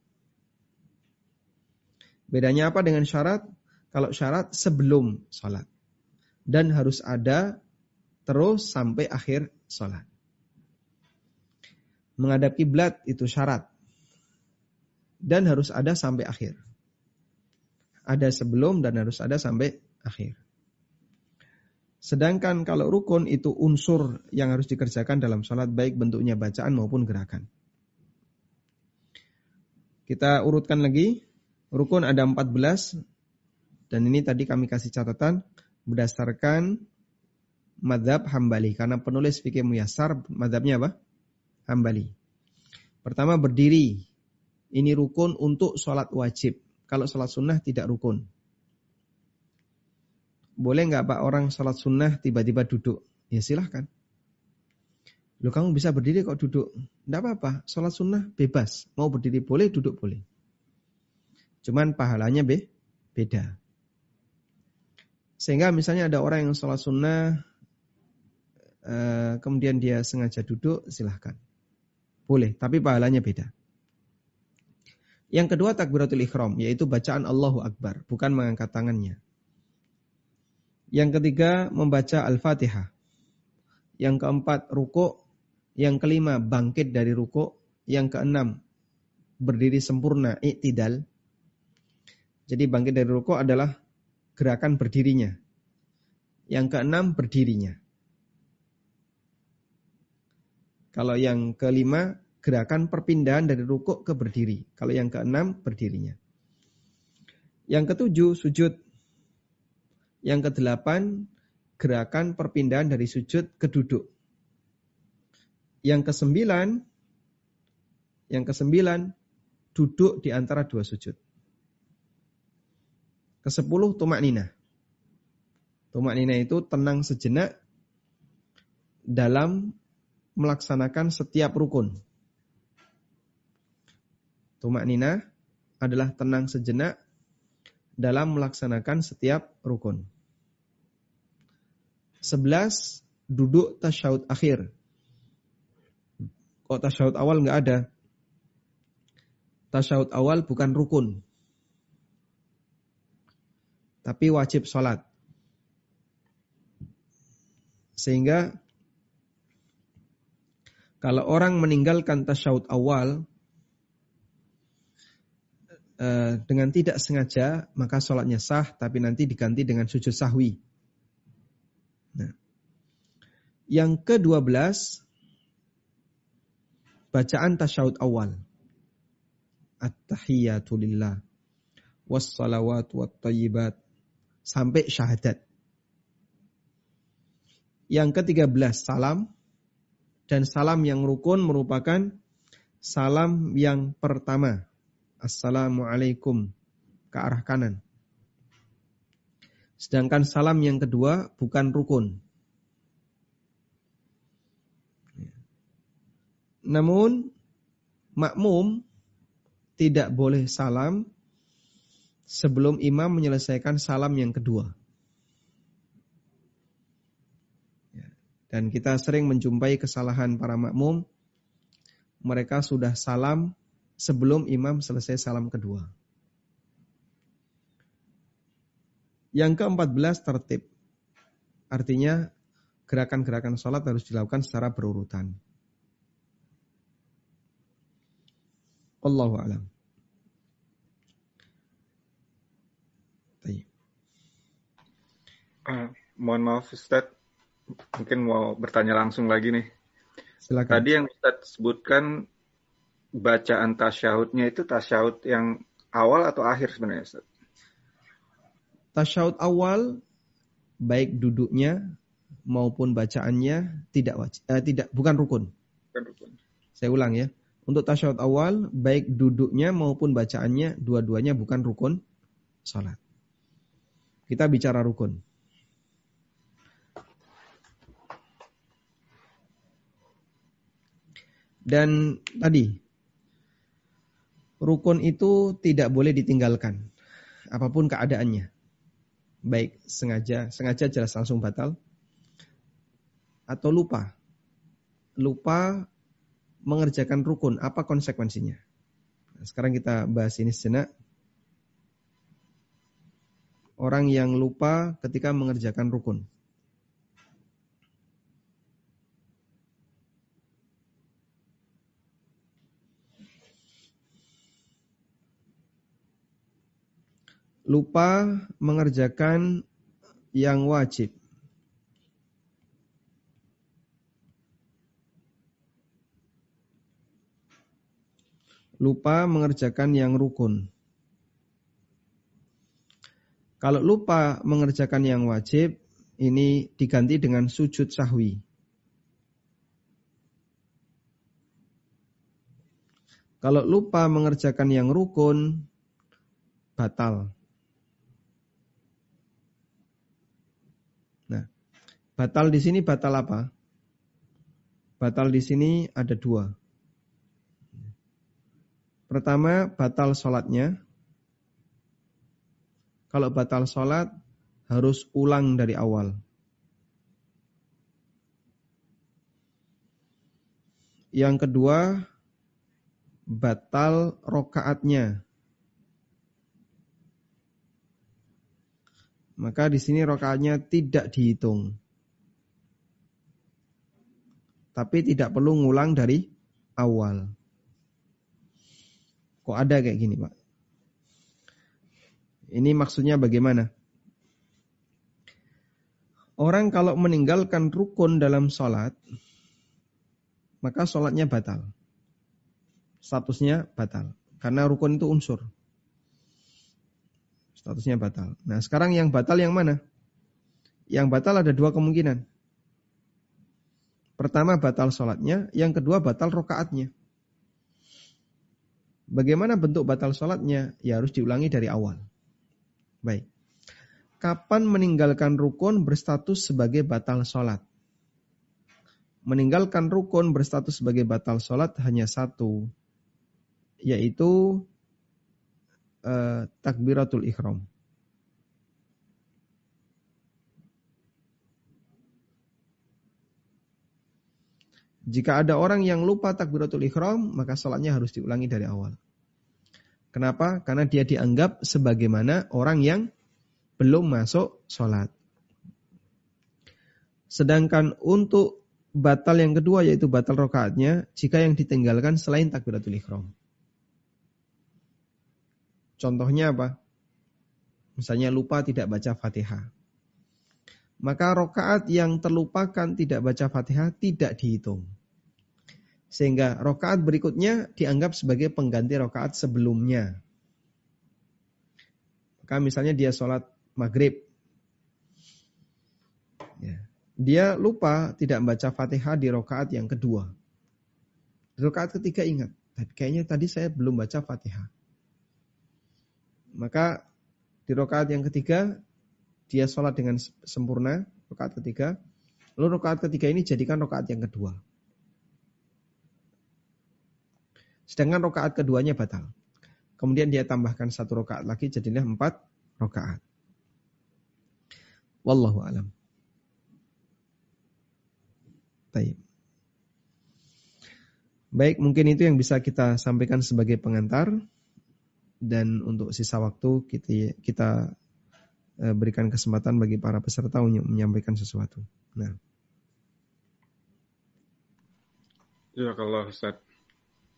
Bedanya apa dengan syarat? Kalau syarat sebelum sholat. Dan harus ada terus sampai akhir sholat. Menghadap kiblat itu syarat. Dan harus ada sampai akhir ada sebelum dan harus ada sampai akhir. Sedangkan kalau rukun itu unsur yang harus dikerjakan dalam sholat baik bentuknya bacaan maupun gerakan. Kita urutkan lagi. Rukun ada 14. Dan ini tadi kami kasih catatan berdasarkan madhab hambali. Karena penulis fikih muyasar madhabnya apa? Hambali. Pertama berdiri. Ini rukun untuk sholat wajib kalau sholat sunnah tidak rukun. Boleh nggak Pak orang sholat sunnah tiba-tiba duduk? Ya silahkan. Lo kamu bisa berdiri kok duduk? Tidak apa-apa, sholat sunnah bebas. Mau berdiri boleh, duduk boleh. Cuman pahalanya be beda. Sehingga misalnya ada orang yang sholat sunnah, eh, kemudian dia sengaja duduk, silahkan. Boleh, tapi pahalanya beda. Yang kedua takbiratul ikhram, yaitu bacaan Allahu Akbar, bukan mengangkat tangannya. Yang ketiga membaca Al-Fatihah. Yang keempat ruko. Yang kelima bangkit dari ruko. Yang keenam berdiri sempurna iktidal. Jadi bangkit dari ruko adalah gerakan berdirinya. Yang keenam berdirinya. Kalau yang kelima gerakan perpindahan dari rukuk ke berdiri. Kalau yang keenam berdirinya. Yang ketujuh sujud. Yang kedelapan gerakan perpindahan dari sujud ke duduk. Yang kesembilan yang kesembilan duduk di antara dua sujud. Kesepuluh tumak nina. Tumak nina itu tenang sejenak dalam melaksanakan setiap rukun. Tumak nina adalah tenang sejenak dalam melaksanakan setiap rukun. Sebelas, duduk tasyahud akhir. Kok tasyahud awal nggak ada? Tasyahud awal bukan rukun. Tapi wajib sholat. Sehingga kalau orang meninggalkan tasyahud awal, Eh, dengan tidak sengaja maka sholatnya sah tapi nanti diganti dengan sujud sahwi. Yang ke-12 bacaan tasyahud awal. At-tahiyatu lillah wassalawat wat tayyibat sampai syahadat. Yang ke-13 salam dan salam yang rukun merupakan salam yang pertama Assalamualaikum ke arah kanan. Sedangkan salam yang kedua bukan rukun. Namun makmum tidak boleh salam sebelum imam menyelesaikan salam yang kedua. Dan kita sering menjumpai kesalahan para makmum. Mereka sudah salam sebelum imam selesai salam kedua. Yang keempat tertib. Artinya gerakan-gerakan sholat harus dilakukan secara berurutan. Allahu alam. Uh, mohon maaf Ustaz, mungkin mau bertanya langsung lagi nih. Silakan. Tadi yang Ustaz sebutkan bacaan tasyahudnya itu tasyahud yang awal atau akhir sebenarnya Ustaz? tasyahud awal baik duduknya maupun bacaannya tidak wajib, eh, tidak bukan rukun. Bukan rukun. Saya ulang ya. Untuk tasyahud awal baik duduknya maupun bacaannya dua-duanya bukan rukun salat. Kita bicara rukun. Dan tadi rukun itu tidak boleh ditinggalkan apa pun keadaannya. Baik sengaja, sengaja jelas langsung batal atau lupa. Lupa mengerjakan rukun, apa konsekuensinya? Nah, sekarang kita bahas ini sejenak. Orang yang lupa ketika mengerjakan rukun. lupa mengerjakan yang wajib. Lupa mengerjakan yang rukun. Kalau lupa mengerjakan yang wajib, ini diganti dengan sujud sahwi. Kalau lupa mengerjakan yang rukun, batal. Batal di sini batal apa? Batal di sini ada dua. Pertama, batal sholatnya. Kalau batal sholat, harus ulang dari awal. Yang kedua, batal rokaatnya. Maka di sini rokaatnya tidak dihitung tapi tidak perlu ngulang dari awal. Kok ada kayak gini, Pak? Ini maksudnya bagaimana? Orang kalau meninggalkan rukun dalam sholat, maka sholatnya batal. Statusnya batal. Karena rukun itu unsur. Statusnya batal. Nah sekarang yang batal yang mana? Yang batal ada dua kemungkinan. Pertama batal sholatnya, yang kedua batal rokaatnya. Bagaimana bentuk batal sholatnya? Ya harus diulangi dari awal. Baik. Kapan meninggalkan rukun berstatus sebagai batal sholat? Meninggalkan rukun berstatus sebagai batal sholat hanya satu. Yaitu eh, takbiratul ikhram. Jika ada orang yang lupa takbiratul ikhram, maka sholatnya harus diulangi dari awal. Kenapa? Karena dia dianggap sebagaimana orang yang belum masuk sholat. Sedangkan untuk batal yang kedua yaitu batal rokaatnya jika yang ditinggalkan selain takbiratul ikhram. Contohnya apa? Misalnya lupa tidak baca fatihah. Maka rokaat yang terlupakan tidak baca fatihah tidak dihitung. Sehingga rokaat berikutnya dianggap sebagai pengganti rokaat sebelumnya. Maka misalnya dia sholat maghrib. Ya. Dia lupa tidak membaca fatihah di rokaat yang kedua. Di rokaat ketiga ingat, kayaknya tadi saya belum baca fatihah. Maka di rokaat yang ketiga dia sholat dengan sempurna, rokaat ketiga. Lalu rokaat ketiga ini jadikan rokaat yang kedua. Sedangkan rokaat keduanya batal. Kemudian dia tambahkan satu rokaat lagi jadinya empat rokaat. Wallahu alam. Baik. Baik, mungkin itu yang bisa kita sampaikan sebagai pengantar dan untuk sisa waktu kita kita eh, berikan kesempatan bagi para peserta untuk menyampaikan sesuatu. Nah. Ya kalau Ustaz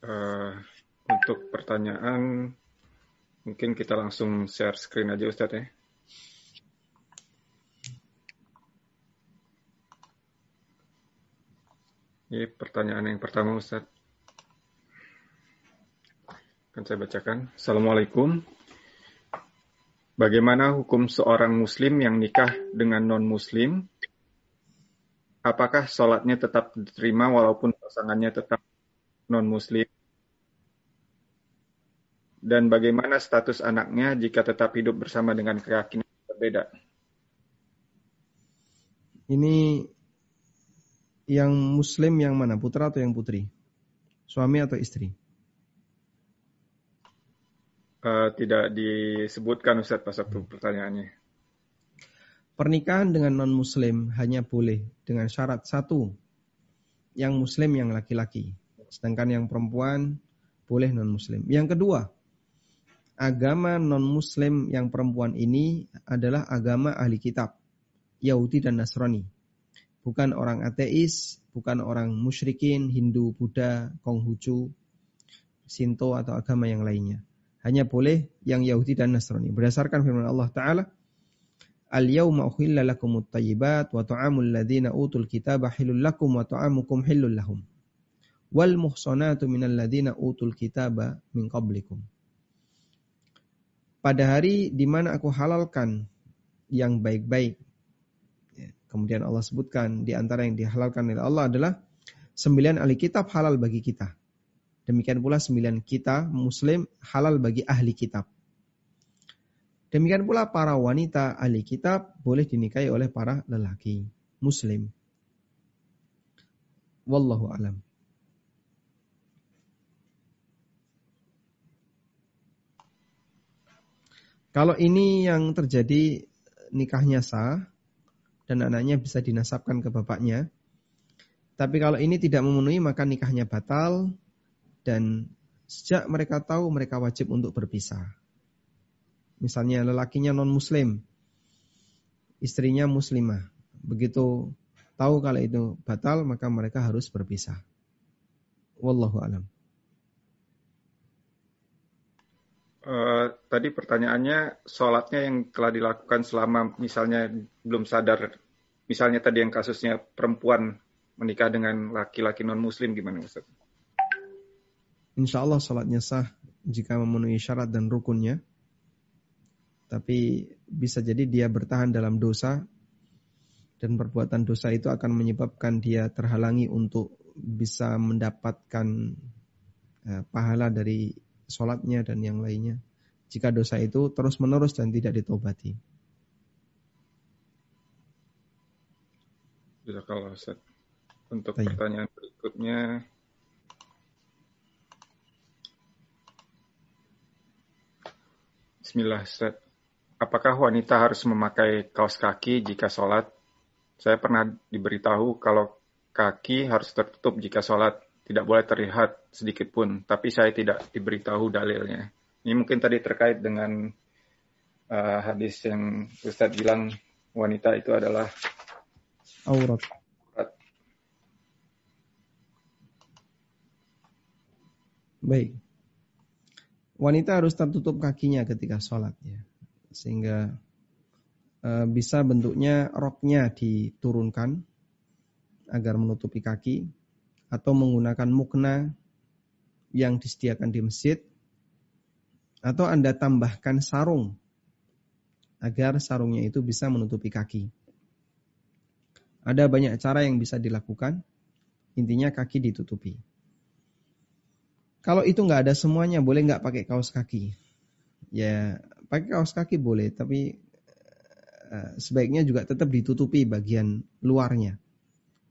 uh, untuk pertanyaan mungkin kita langsung share screen aja Ustadz ya. Ini pertanyaan yang pertama Ustadz. Akan saya bacakan. Assalamualaikum. Bagaimana hukum seorang muslim yang nikah dengan non-muslim? Apakah sholatnya tetap diterima walaupun pasangannya tetap non-muslim? Dan bagaimana status anaknya jika tetap hidup bersama dengan keyakinan berbeda? Ini yang muslim yang mana? Putra atau yang putri? Suami atau istri? Uh, tidak disebutkan Ustaz pas waktu pertanyaannya. Pernikahan dengan non-muslim hanya boleh dengan syarat satu, yang muslim yang laki-laki. Sedangkan yang perempuan boleh non-muslim. Yang kedua, agama non-muslim yang perempuan ini adalah agama ahli kitab, Yahudi dan Nasrani. Bukan orang ateis, bukan orang musyrikin, Hindu, Buddha, Konghucu, Sinto atau agama yang lainnya hanya boleh yang Yahudi dan Nasrani. Berdasarkan firman Allah Ta'ala, Al-yawma uhilla lakumut tayyibat wa ta'amul ladhina utul kitaba hilul lakum wa ta'amukum hilul lahum. Wal muhsanatu minal ladhina utul kitaba min qablikum. Pada hari di mana aku halalkan yang baik-baik. Ya, kemudian Allah sebutkan di antara yang dihalalkan oleh Allah adalah sembilan ahli kitab halal bagi kita. Demikian pula sembilan kita muslim halal bagi ahli kitab. Demikian pula para wanita ahli kitab boleh dinikahi oleh para lelaki muslim. Wallahu alam. Kalau ini yang terjadi nikahnya sah dan anaknya bisa dinasabkan ke bapaknya. Tapi kalau ini tidak memenuhi maka nikahnya batal dan sejak mereka tahu mereka wajib untuk berpisah. Misalnya lelakinya non muslim, istrinya muslimah. Begitu tahu kalau itu batal maka mereka harus berpisah. Wallahu alam. Uh, tadi pertanyaannya sholatnya yang telah dilakukan selama misalnya belum sadar, misalnya tadi yang kasusnya perempuan menikah dengan laki-laki non muslim gimana Ustaz? insya Allah sholatnya sah jika memenuhi syarat dan rukunnya. Tapi bisa jadi dia bertahan dalam dosa dan perbuatan dosa itu akan menyebabkan dia terhalangi untuk bisa mendapatkan eh, pahala dari sholatnya dan yang lainnya. Jika dosa itu terus menerus dan tidak ditobati. kalau Untuk Tanya. pertanyaan berikutnya, Bismillah, Ustaz. Apakah wanita harus memakai kaos kaki jika sholat? Saya pernah diberitahu kalau kaki harus tertutup jika sholat. Tidak boleh terlihat sedikit pun. Tapi saya tidak diberitahu dalilnya. Ini mungkin tadi terkait dengan uh, hadis yang Ustaz bilang wanita itu adalah aurat. Baik wanita harus tertutup kakinya ketika sholat ya. Sehingga e, bisa bentuknya roknya diturunkan agar menutupi kaki atau menggunakan mukna yang disediakan di masjid atau Anda tambahkan sarung agar sarungnya itu bisa menutupi kaki. Ada banyak cara yang bisa dilakukan. Intinya kaki ditutupi. Kalau itu nggak ada semuanya, boleh nggak pakai kaos kaki? Ya, pakai kaos kaki boleh, tapi uh, sebaiknya juga tetap ditutupi bagian luarnya.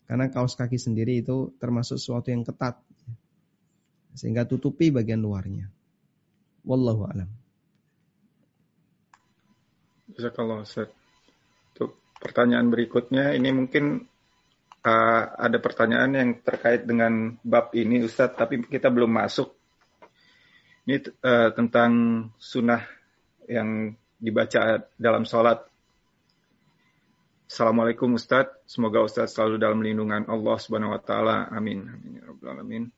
Karena kaos kaki sendiri itu termasuk sesuatu yang ketat. Sehingga tutupi bagian luarnya. Wallahu alam. kalau Ustaz. Untuk pertanyaan berikutnya, ini mungkin uh, ada pertanyaan yang terkait dengan bab ini Ustadz, tapi kita belum masuk. Ini uh, tentang sunnah yang dibaca dalam sholat. Assalamualaikum Ustadz, semoga Ustadz selalu dalam lindungan Allah Subhanahu Wa Taala. Amin. Amin. Ya Alamin.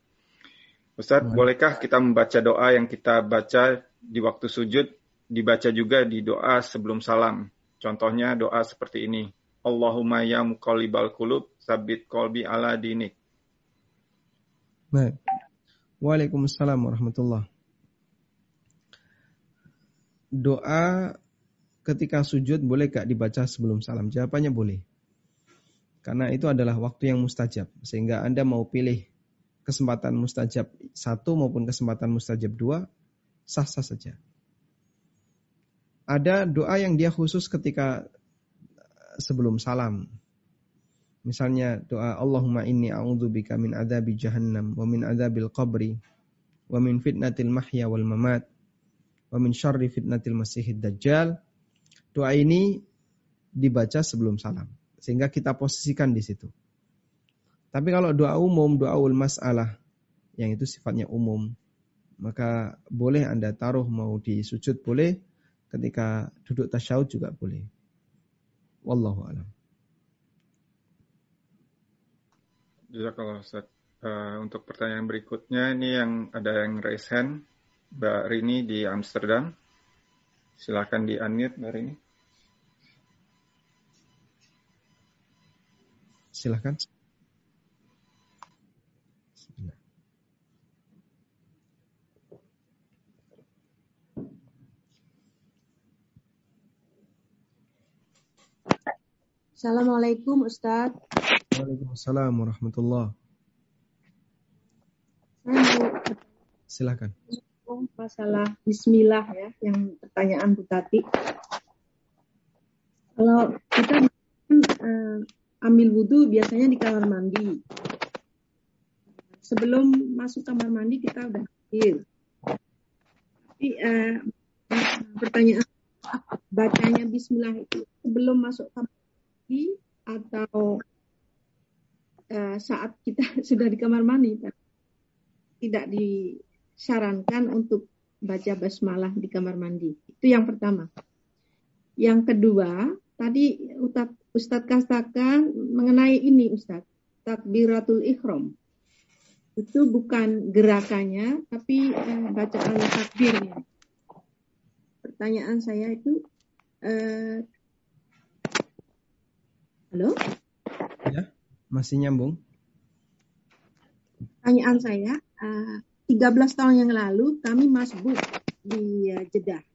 Ustadz, bolehkah kita membaca doa yang kita baca di waktu sujud, dibaca juga di doa sebelum salam? Contohnya doa seperti ini. Allahumma ya muqallibal qulub sabit kolbi ala dinik. Baik. Waalaikumsalam warahmatullah. Doa ketika sujud boleh gak dibaca sebelum salam? Jawabannya boleh. Karena itu adalah waktu yang mustajab. Sehingga Anda mau pilih kesempatan mustajab satu maupun kesempatan mustajab dua, sah-sah saja. Ada doa yang dia khusus ketika sebelum salam. Misalnya doa Allahumma inni a'udzubika min adzabi jahannam wa min adzabil qabri wa min fitnatil mahya wal mamat wa min syarri fitnatil masihid dajjal. Doa ini dibaca sebelum salam sehingga kita posisikan di situ. Tapi kalau doa umum, doa ul masalah yang itu sifatnya umum, maka boleh Anda taruh mau di sujud boleh, ketika duduk tasyahud juga boleh. Wallahu a'lam. kalau Ustaz. Uh, untuk pertanyaan berikutnya ini yang ada yang raise hand Mbak Rini di Amsterdam. Silakan di unmute Mbak Rini. Silakan. Assalamualaikum Ustaz. Waalaikumsalam warahmatullah. Silakan. Masalah Bismillah ya, yang pertanyaan Bu Tati. Kalau kita uh, ambil wudhu biasanya di kamar mandi. Sebelum masuk kamar mandi kita udah akhir. Tapi uh, pertanyaan bacanya Bismillah itu sebelum masuk kamar atau uh, saat kita sudah di kamar mandi tidak disarankan untuk baca basmalah di kamar mandi. Itu yang pertama. Yang kedua, tadi Ustadz, Ustadz katakan mengenai ini Ustadz, takbiratul ikhram. Itu bukan gerakannya, tapi uh, bacaan takbirnya. Pertanyaan saya itu, uh, Halo? Ya, masih nyambung. Pertanyaan saya, eh, 13 tahun yang lalu kami masbuk di uh, Jeddah.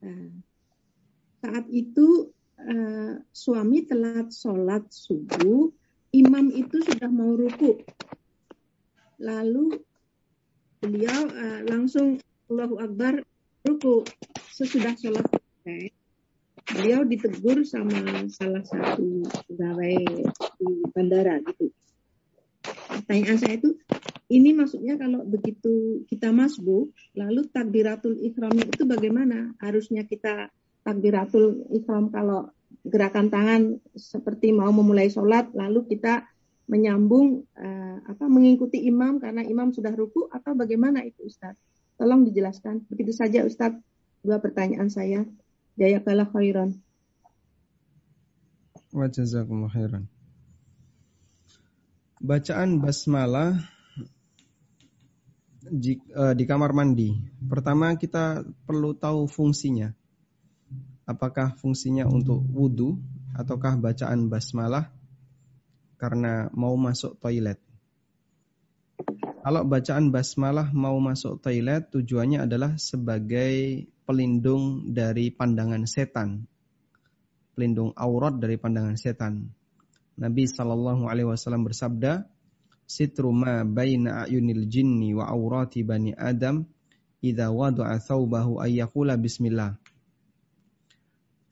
Uh, saat itu uh, suami telat sholat subuh, imam itu sudah mau ruku. Lalu beliau uh, langsung Allahu Akbar ruku sesudah sholat selesai beliau ditegur sama salah satu pegawai di bandara gitu. Pertanyaan saya itu, ini maksudnya kalau begitu kita masbuk, lalu takbiratul ikhramnya itu bagaimana? Harusnya kita takbiratul ikhram kalau gerakan tangan seperti mau memulai sholat, lalu kita menyambung uh, apa mengikuti imam karena imam sudah ruku atau bagaimana itu Ustaz? Tolong dijelaskan. Begitu saja Ustaz dua pertanyaan saya. Jazakallah khairan. Wa jazakumullah khairan. Bacaan basmalah uh, di kamar mandi. Pertama kita perlu tahu fungsinya. Apakah fungsinya untuk wudhu ataukah bacaan basmalah karena mau masuk toilet. Kalau bacaan basmalah mau masuk toilet tujuannya adalah sebagai pelindung dari pandangan setan. Pelindung aurat dari pandangan setan. Nabi Shallallahu alaihi wasallam bersabda, "Sitru ma baina ayunil jinni wa aurati bani Adam idza wada'a thawbahu ayyaqula bismillah."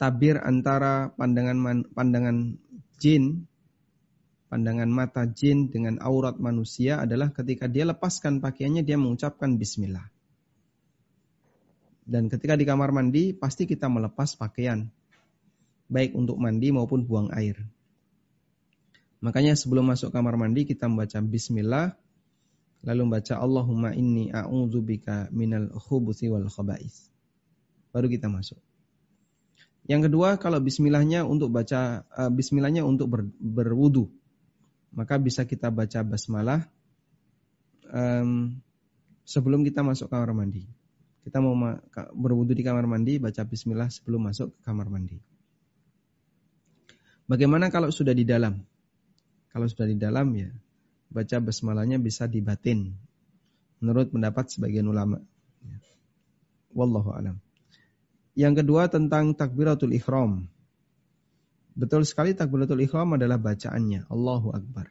Tabir antara pandangan pandangan jin pandangan mata jin dengan aurat manusia adalah ketika dia lepaskan pakaiannya dia mengucapkan bismillah. Dan ketika di kamar mandi pasti kita melepas pakaian baik untuk mandi maupun buang air. Makanya sebelum masuk kamar mandi kita membaca bismillah lalu membaca Allahumma inni a'udzubika minal khubuthi wal khaba'is. Baru kita masuk. Yang kedua kalau bismillahnya untuk baca uh, bismillahnya untuk ber, berwudu maka bisa kita baca basmalah um, sebelum kita masuk kamar mandi. Kita mau berwudu di kamar mandi, baca bismillah sebelum masuk ke kamar mandi. Bagaimana kalau sudah di dalam? Kalau sudah di dalam ya, baca basmalahnya bisa dibatin. Menurut pendapat sebagian ulama. Wallahu alam. Yang kedua tentang takbiratul ikhram. Betul sekali takbiratul ikhram adalah bacaannya Allahu Akbar.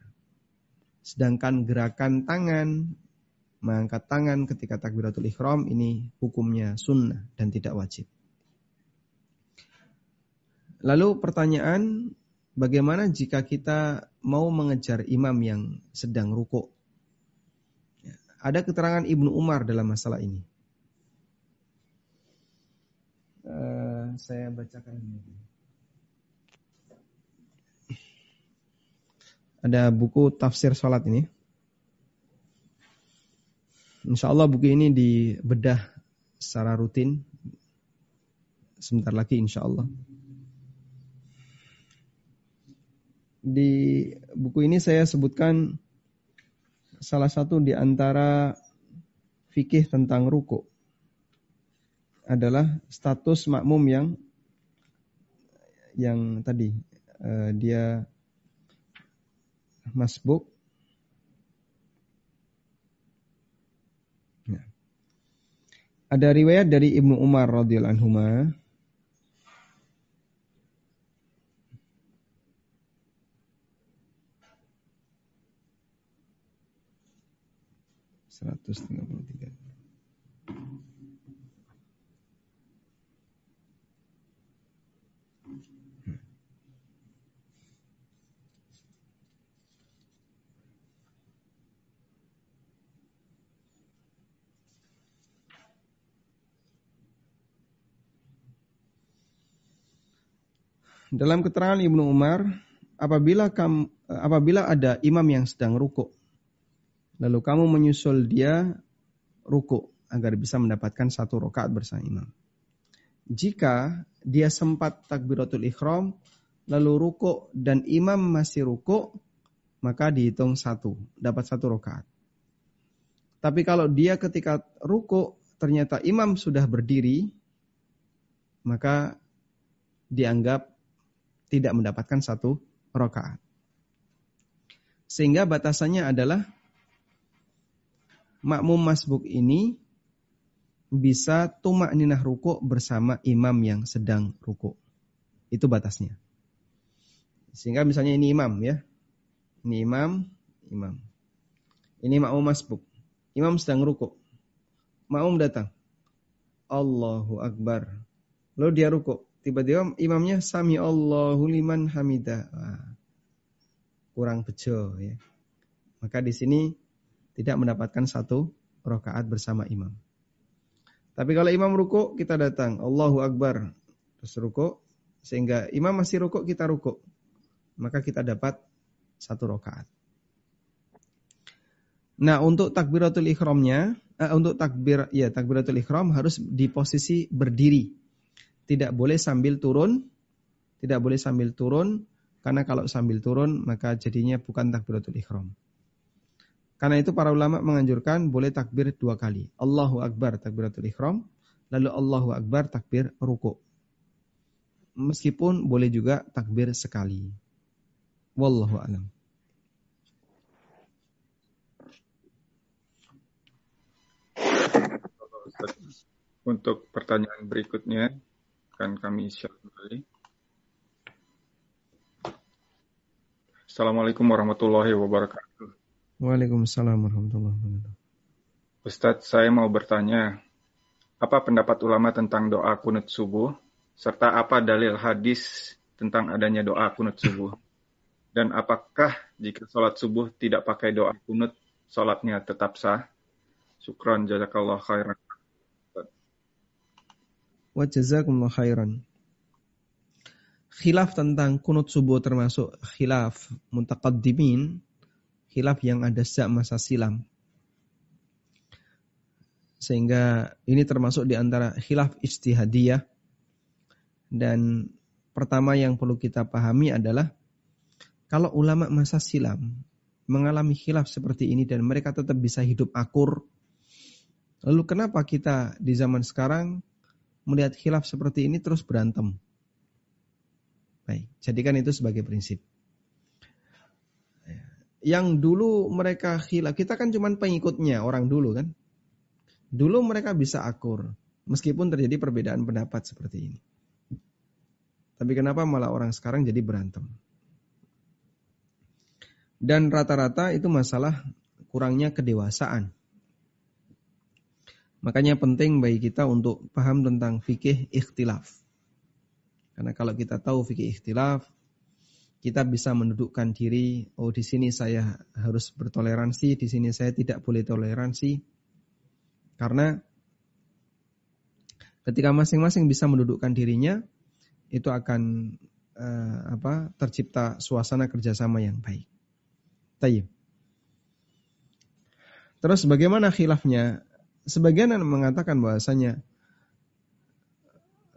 Sedangkan gerakan tangan, mengangkat tangan ketika takbiratul ikhram ini hukumnya sunnah dan tidak wajib. Lalu pertanyaan, bagaimana jika kita mau mengejar imam yang sedang rukuk? Ada keterangan Ibnu Umar dalam masalah ini. Uh, saya bacakan ini. Ada buku tafsir sholat ini. Insya Allah buku ini dibedah secara rutin. Sebentar lagi insya Allah. Di buku ini saya sebutkan salah satu di antara fikih tentang ruku adalah status makmum yang yang tadi uh, dia masbuk ya. ada riwayat dari Ibnu Umar radhiyallahu anhu 133. Dalam keterangan Ibnu Umar, apabila kam, apabila ada imam yang sedang rukuk Lalu kamu menyusul dia ruku agar bisa mendapatkan satu rokaat bersama imam. Jika dia sempat takbiratul ikhram, lalu ruku dan imam masih ruku, maka dihitung satu, dapat satu rokaat. Tapi kalau dia ketika ruku ternyata imam sudah berdiri, maka dianggap tidak mendapatkan satu rokaat. Sehingga batasannya adalah makmum masbuk ini bisa tumak ninah ruku bersama imam yang sedang ruku. Itu batasnya. Sehingga misalnya ini imam ya. Ini imam, imam. Ini makmum masbuk. Imam sedang ruku. Makmum datang. Allahu Akbar. Lalu dia ruku. Tiba-tiba imamnya sami Allahu liman hamidah. kurang bejo ya. Maka di sini tidak mendapatkan satu rokaat bersama imam. Tapi kalau imam ruku kita datang Allahu Akbar terus ruku sehingga imam masih ruku kita ruku maka kita dapat satu rokaat. Nah untuk takbiratul ikhramnya, eh, untuk takbir ya takbiratul ikhram harus di posisi berdiri, tidak boleh sambil turun, tidak boleh sambil turun karena kalau sambil turun maka jadinya bukan takbiratul ikhram. Karena itu para ulama menganjurkan boleh takbir dua kali. Allahu Akbar takbiratul ikhram, lalu Allahu Akbar takbir ruku. Meskipun boleh juga takbir sekali. Wallahu alam. Untuk pertanyaan berikutnya akan kami share kembali. Assalamualaikum warahmatullahi wabarakatuh. Waalaikumsalam warahmatullahi wabarakatuh. Ustadz, saya mau bertanya, apa pendapat ulama tentang doa kunut subuh, serta apa dalil hadis tentang adanya doa kunut subuh? Dan apakah jika sholat subuh tidak pakai doa kunut, sholatnya tetap sah? Syukran, jazakallah khairan. Wa jazakumullah khairan. Khilaf tentang kunut subuh termasuk khilaf muntaqaddimin khilaf yang ada sejak masa silam. Sehingga ini termasuk di antara khilaf istihadiyah. Dan pertama yang perlu kita pahami adalah kalau ulama masa silam mengalami khilaf seperti ini dan mereka tetap bisa hidup akur, lalu kenapa kita di zaman sekarang melihat khilaf seperti ini terus berantem? Baik, jadikan itu sebagai prinsip yang dulu mereka khilaf, kita kan cuma pengikutnya orang dulu kan. Dulu mereka bisa akur. Meskipun terjadi perbedaan pendapat seperti ini. Tapi kenapa malah orang sekarang jadi berantem? Dan rata-rata itu masalah kurangnya kedewasaan. Makanya penting bagi kita untuk paham tentang fikih ikhtilaf. Karena kalau kita tahu fikih ikhtilaf, kita bisa mendudukkan diri, oh di sini saya harus bertoleransi, di sini saya tidak boleh toleransi. Karena ketika masing-masing bisa mendudukkan dirinya, itu akan uh, apa tercipta suasana kerjasama yang baik. Tayyib. Terus bagaimana khilafnya? Sebagian mengatakan bahwasanya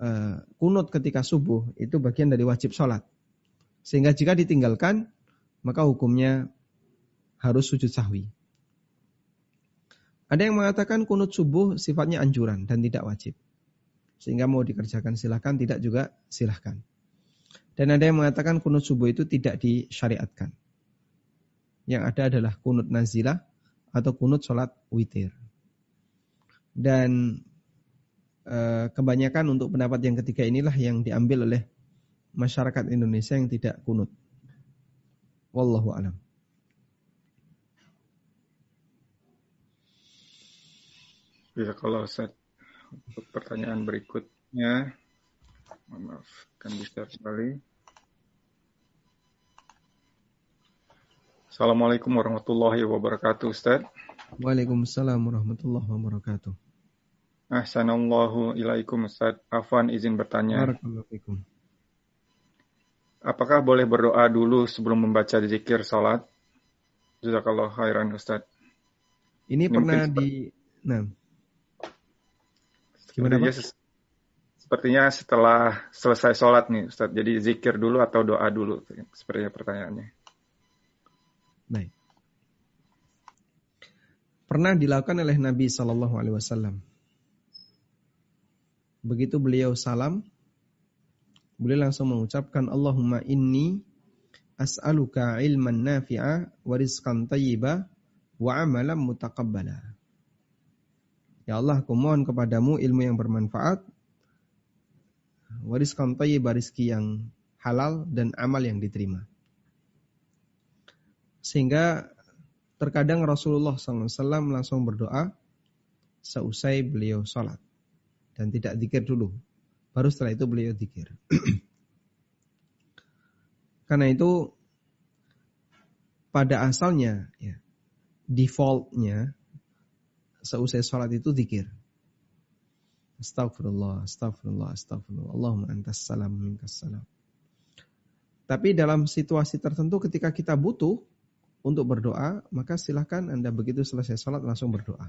uh, kunut ketika subuh itu bagian dari wajib sholat. Sehingga jika ditinggalkan, maka hukumnya harus sujud sahwi. Ada yang mengatakan kunut subuh sifatnya anjuran dan tidak wajib. Sehingga mau dikerjakan silahkan, tidak juga silahkan. Dan ada yang mengatakan kunut subuh itu tidak disyariatkan. Yang ada adalah kunut nazilah atau kunut sholat witir. Dan e, kebanyakan untuk pendapat yang ketiga inilah yang diambil oleh masyarakat Indonesia yang tidak kunut. Wallahu alam. Ya kalau Ustaz untuk pertanyaan berikutnya, maaf, kan bisa kembali. Assalamualaikum warahmatullahi wabarakatuh, Ustaz. Waalaikumsalam warahmatullahi wabarakatuh. Ahsanallahu ilaikum Ustaz. Afwan izin bertanya. Apakah boleh berdoa dulu sebelum membaca zikir salat? Jazakallah khairan Ustaz. Ini, Ini pernah di nah Gimana Pak? Sepertinya setelah selesai sholat nih Ustaz. Jadi zikir dulu atau doa dulu? Sepertinya pertanyaannya. Baik. Pernah dilakukan oleh Nabi Shallallahu Alaihi Wasallam. Begitu beliau salam, beliau langsung mengucapkan Allahumma inni as'aluka ilman nafi'a wa rizqan tayyiba wa amalan mutaqabbala. Ya Allah, aku mohon kepadamu ilmu yang bermanfaat, wariskan thayyib rizki yang halal dan amal yang diterima. Sehingga terkadang Rasulullah SAW langsung berdoa seusai beliau sholat. Dan tidak dikir dulu. Baru setelah itu beliau dikir. Karena itu pada asalnya ya, defaultnya seusai sholat itu zikir. Astagfirullah, astagfirullah, astagfirullah. Allahumma antas salam minkas salam. Tapi dalam situasi tertentu ketika kita butuh untuk berdoa, maka silahkan Anda begitu selesai sholat langsung berdoa.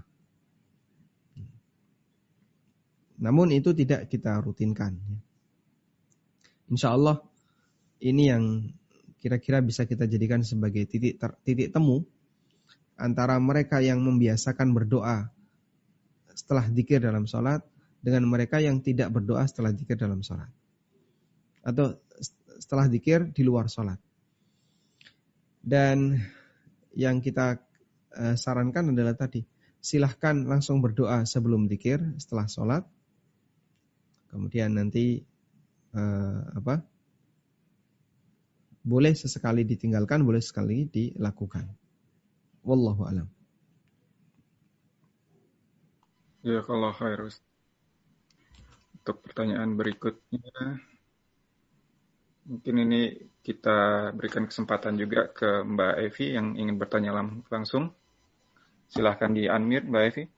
Namun itu tidak kita rutinkan. Insya Allah ini yang kira-kira bisa kita jadikan sebagai titik ter, titik temu antara mereka yang membiasakan berdoa setelah dikir dalam sholat dengan mereka yang tidak berdoa setelah dikir dalam sholat. Atau setelah dikir di luar sholat. Dan yang kita uh, sarankan adalah tadi, silahkan langsung berdoa sebelum dikir setelah sholat. Kemudian nanti uh, apa? Boleh sesekali ditinggalkan, boleh sekali dilakukan. Wallahu alam. Ya kalau harus untuk pertanyaan berikutnya mungkin ini kita berikan kesempatan juga ke Mbak Evi yang ingin bertanya langsung. Silahkan di unmute Mbak Evi.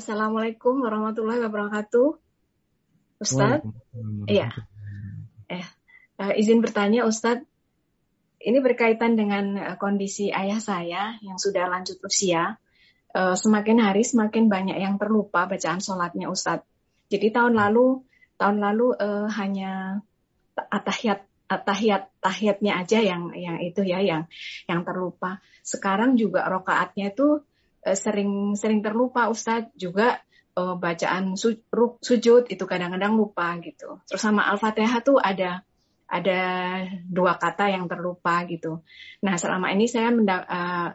Assalamualaikum warahmatullahi wabarakatuh. Ustadz, iya. Eh, uh, izin bertanya Ustadz, ini berkaitan dengan uh, kondisi ayah saya yang sudah lanjut usia. Uh, semakin hari semakin banyak yang terlupa bacaan sholatnya Ustadz. Jadi tahun lalu, tahun lalu uh, hanya atahiyat atahiyat tahiyatnya aja yang yang itu ya yang yang terlupa. Sekarang juga rokaatnya itu sering sering terlupa Ustadz juga uh, bacaan su, sujud itu kadang-kadang lupa gitu. Terus sama Al-Fatihah tuh ada ada dua kata yang terlupa gitu. Nah selama ini saya uh,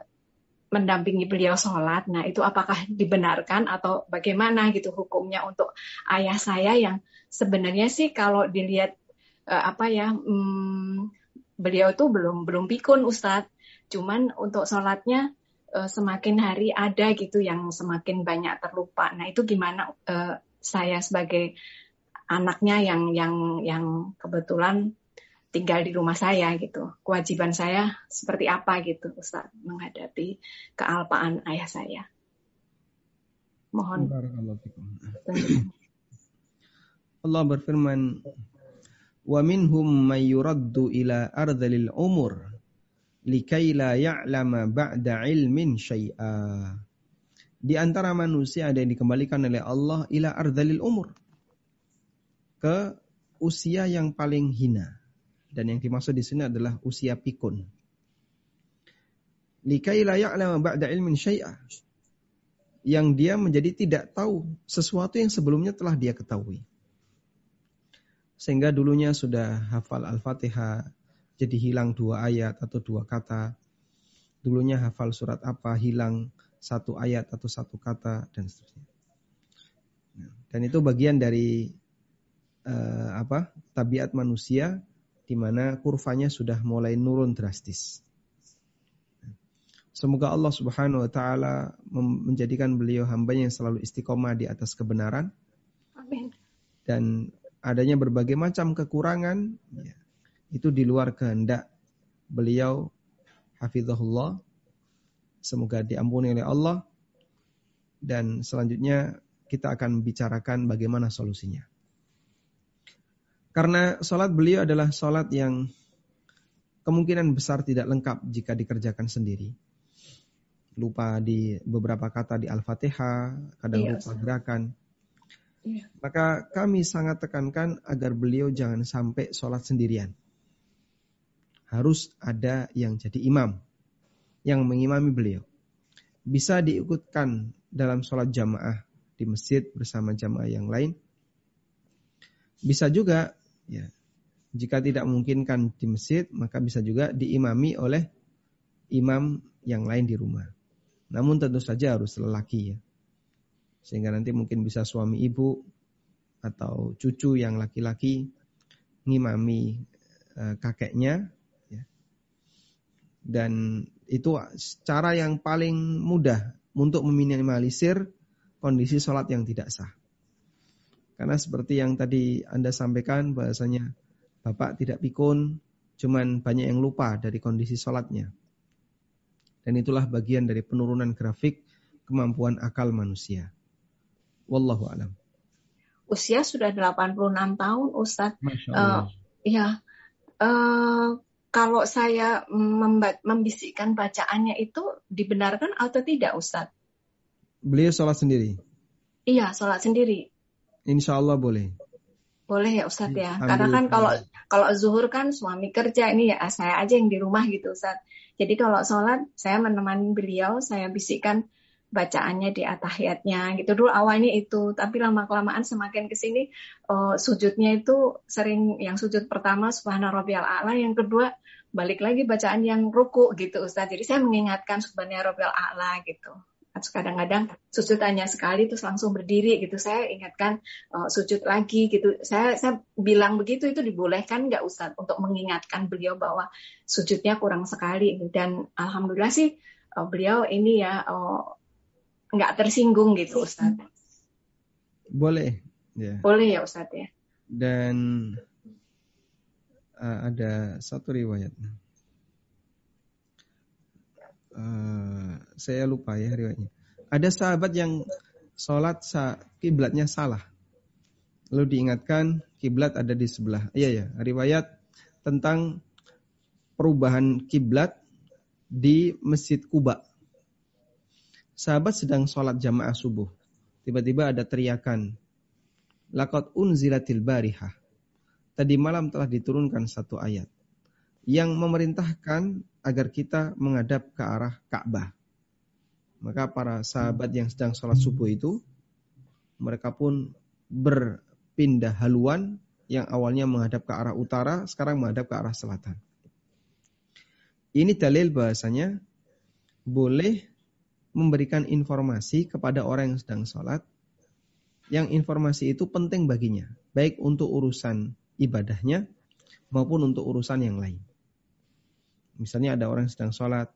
mendampingi beliau sholat. Nah itu apakah dibenarkan atau bagaimana gitu hukumnya untuk ayah saya yang sebenarnya sih kalau dilihat uh, apa ya hmm, beliau tuh belum belum pikun Ustadz. Cuman untuk sholatnya uh, semakin hari ada gitu yang semakin banyak terlupa. Nah itu gimana uh, saya sebagai anaknya yang yang yang kebetulan tinggal di rumah saya gitu. Kewajiban saya seperti apa gitu Ustaz menghadapi kealpaan ayah saya. Mohon. Allah berfirman, "Wa minhum may yuraddu ila ardhil umur likai la ya'lama ba'da ilmin syai'a." Di antara manusia ada yang dikembalikan oleh Allah ila ardhalil umur. Ke usia yang paling hina. Dan yang dimaksud di sini adalah usia pikun. Likai la ya'lama ba'da ilmin syai'a. Yang dia menjadi tidak tahu sesuatu yang sebelumnya telah dia ketahui. Sehingga dulunya sudah hafal Al-Fatihah, jadi hilang dua ayat atau dua kata. Dulunya hafal surat apa, hilang satu ayat atau satu kata, dan seterusnya. Dan itu bagian dari uh, apa tabiat manusia di mana kurvanya sudah mulai nurun drastis. Semoga Allah Subhanahu wa taala menjadikan beliau hamba yang selalu istiqomah di atas kebenaran. Amin. Dan adanya berbagai macam kekurangan ya, itu di luar kehendak beliau hafizahullah. Semoga diampuni oleh Allah. Dan selanjutnya kita akan bicarakan bagaimana solusinya. Karena sholat beliau adalah sholat yang kemungkinan besar tidak lengkap jika dikerjakan sendiri. Lupa di beberapa kata di Al-Fatihah, kadang iya, lupa gerakan. Iya. Maka kami sangat tekankan agar beliau jangan sampai sholat sendirian. Harus ada yang jadi imam, yang mengimami beliau. Bisa diikutkan dalam sholat jamaah di masjid bersama jamaah yang lain. Bisa juga Ya. Jika tidak memungkinkan di masjid, maka bisa juga diimami oleh imam yang lain di rumah. Namun tentu saja harus lelaki ya. Sehingga nanti mungkin bisa suami ibu atau cucu yang laki-laki ngimami e, kakeknya ya. Dan itu cara yang paling mudah untuk meminimalisir kondisi sholat yang tidak sah. Karena seperti yang tadi Anda sampaikan bahasanya Bapak tidak pikun, cuman banyak yang lupa dari kondisi sholatnya. Dan itulah bagian dari penurunan grafik kemampuan akal manusia. Wallahu alam. Usia sudah 86 tahun, Allah. Uh, ya, uh, kalau saya membisikkan bacaannya itu dibenarkan atau tidak, Ustadz? Beliau sholat sendiri. Iya, sholat sendiri. Insya Allah boleh. Boleh ya Ustadz ya. Karena kan kalau kalau zuhur kan suami kerja ini ya saya aja yang di rumah gitu Ustadz. Jadi kalau sholat saya menemani beliau, saya bisikkan bacaannya di atahiyatnya gitu. Dulu awalnya itu tapi lama kelamaan semakin ke sini uh, sujudnya itu sering yang sujud pertama subhana rabbiyal a'la yang kedua balik lagi bacaan yang ruku gitu Ustaz. Jadi saya mengingatkan subhana rabbiyal a'la gitu. Kadang-kadang sujud hanya sekali terus langsung berdiri gitu. Saya ingatkan uh, sujud lagi gitu. Saya saya bilang begitu itu dibolehkan nggak Ustaz untuk mengingatkan beliau bahwa sujudnya kurang sekali? Dan alhamdulillah sih uh, beliau ini ya uh, nggak tersinggung gitu Ustaz boleh ya boleh ya Ustaz ya dan uh, ada satu riwayat Uh, saya lupa ya riwayatnya. Ada sahabat yang sholat sa kiblatnya salah. Lalu diingatkan kiblat ada di sebelah. Iya ya, riwayat tentang perubahan kiblat di Masjid Kuba. Sahabat sedang sholat jamaah subuh. Tiba-tiba ada teriakan. Lakot unzilatil barihah. Tadi malam telah diturunkan satu ayat. Yang memerintahkan agar kita menghadap ke arah Ka'bah. Maka para sahabat yang sedang sholat subuh itu, mereka pun berpindah haluan yang awalnya menghadap ke arah utara, sekarang menghadap ke arah selatan. Ini dalil bahasanya boleh memberikan informasi kepada orang yang sedang sholat, yang informasi itu penting baginya, baik untuk urusan ibadahnya maupun untuk urusan yang lain. Misalnya ada orang sedang sholat,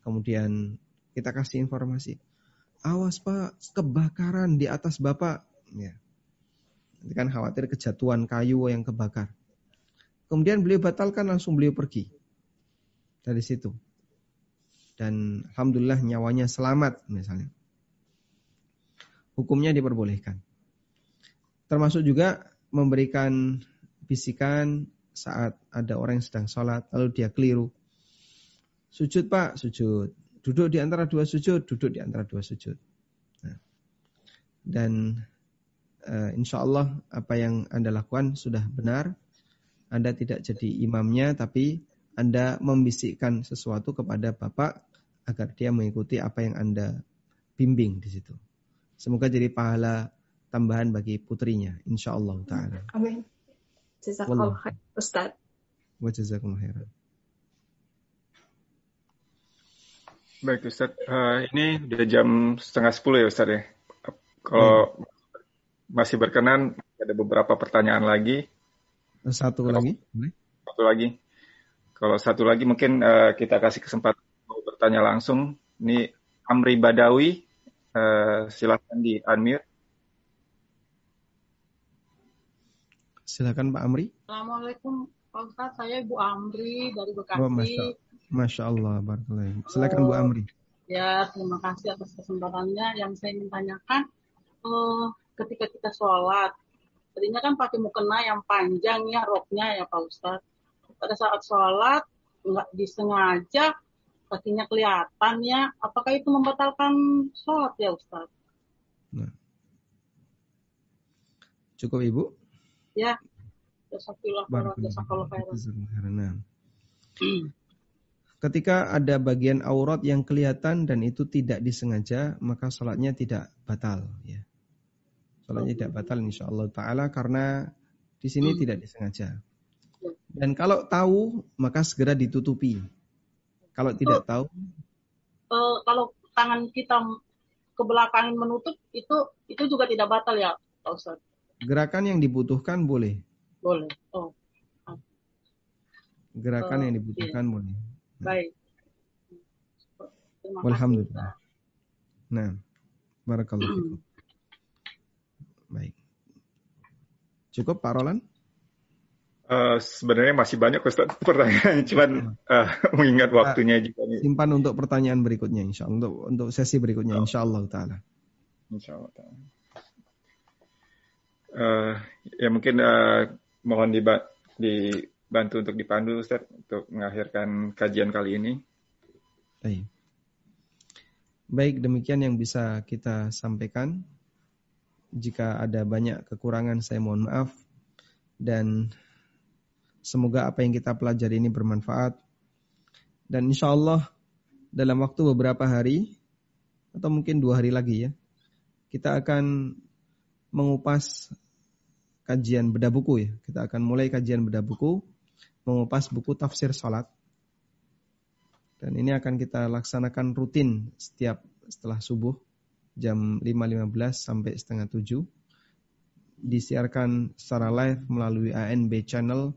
kemudian kita kasih informasi, awas pak, kebakaran di atas bapak. Ya. Nanti kan khawatir kejatuhan kayu yang kebakar. Kemudian beliau batalkan langsung beliau pergi dari situ. Dan alhamdulillah nyawanya selamat misalnya. Hukumnya diperbolehkan. Termasuk juga memberikan bisikan saat ada orang yang sedang sholat, lalu dia keliru. Sujud pak, sujud. Duduk di antara dua sujud, duduk di antara dua sujud. Nah, dan uh, insya Allah apa yang Anda lakukan sudah benar. Anda tidak jadi imamnya, tapi Anda membisikkan sesuatu kepada Bapak agar dia mengikuti apa yang Anda bimbing di situ. Semoga jadi pahala tambahan bagi putrinya, insya Allah taala. Amin. Jazakallah khair, Ustaz. Wa jazakumullah khairan. Baik Ustaz, uh, ini udah jam setengah sepuluh ya Ustaz ya. Kalau hmm. masih berkenan, ada beberapa pertanyaan lagi. Satu Kalau, lagi? Satu lagi. Kalau satu lagi mungkin uh, kita kasih kesempatan mau bertanya langsung. Ini Amri Badawi, uh, silakan di unmute. Silakan Pak Amri. Assalamualaikum Pak Ustaz, saya Ibu Amri dari Bekasi. Oh, Masya, Masya Allah, Barakallah. Silakan Bu Amri. Ya, terima kasih atas kesempatannya. Yang saya ingin tanyakan, uh, ketika kita sholat, tadinya kan pakai mukena yang panjang ya, roknya ya Pak Ustaz. Pada saat sholat, nggak disengaja, kakinya kelihatan ya, apakah itu membatalkan sholat ya Ustaz? Nah. Cukup Ibu? Ya. Ketika ada bagian aurat yang kelihatan dan itu tidak disengaja, maka sholatnya tidak batal. Ya. Sholatnya tidak batal insya Allah Ta'ala karena di sini hmm. tidak disengaja. Dan kalau tahu, maka segera ditutupi. Kalau tidak tahu. Uh, kalau tangan kita ke belakang menutup, itu itu juga tidak batal ya Pak Ustaz? Gerakan yang dibutuhkan boleh. Boleh. Oh. Gerakan oh, yang dibutuhkan iya. boleh. Nah. Baik. Alhamdulillah. Nah, barakallahu Baik. Cukup Pak Roland? Uh, sebenarnya masih banyak Ustaz pertanyaan, cuman uh, mengingat waktunya juga. Simpan untuk pertanyaan berikutnya, insya Allah. Untuk, untuk sesi berikutnya, oh. insya Allah Ta'ala. Insya Allah Ta'ala. Uh, ya mungkin uh, mohon diba dibantu untuk dipandu Ustaz untuk mengakhirkan kajian kali ini. Baik. Baik, demikian yang bisa kita sampaikan. Jika ada banyak kekurangan saya mohon maaf dan semoga apa yang kita pelajari ini bermanfaat. Dan insya Allah dalam waktu beberapa hari atau mungkin dua hari lagi ya, kita akan mengupas kajian bedah buku ya. Kita akan mulai kajian bedah buku, mengupas buku tafsir salat. Dan ini akan kita laksanakan rutin setiap setelah subuh jam 5.15 sampai setengah 7. Disiarkan secara live melalui ANB channel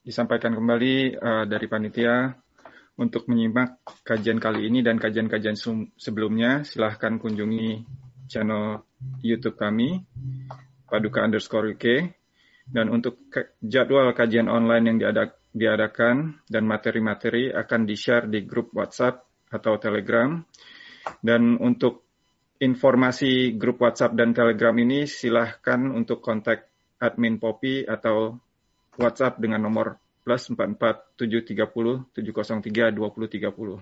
Disampaikan kembali uh, dari panitia untuk menyimak kajian kali ini dan kajian-kajian sebelumnya, silahkan kunjungi channel YouTube kami paduka underscore UK. Dan untuk jadwal kajian online yang diadak diadakan dan materi-materi akan di-share di grup WhatsApp atau Telegram Dan untuk informasi grup WhatsApp dan Telegram ini silahkan untuk kontak admin Popi atau WhatsApp dengan nomor plus 44 730 703 2030.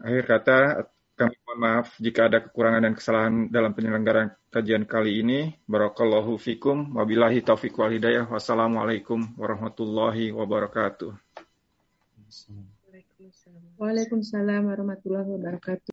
Akhir kata, kami mohon maaf jika ada kekurangan dan kesalahan dalam penyelenggaraan kajian kali ini. Barakallahu fikum. Wabillahi taufiq wal hidayah. Wassalamualaikum warahmatullahi wabarakatuh. Waalaikumsalam warahmatullahi wabarakatuh.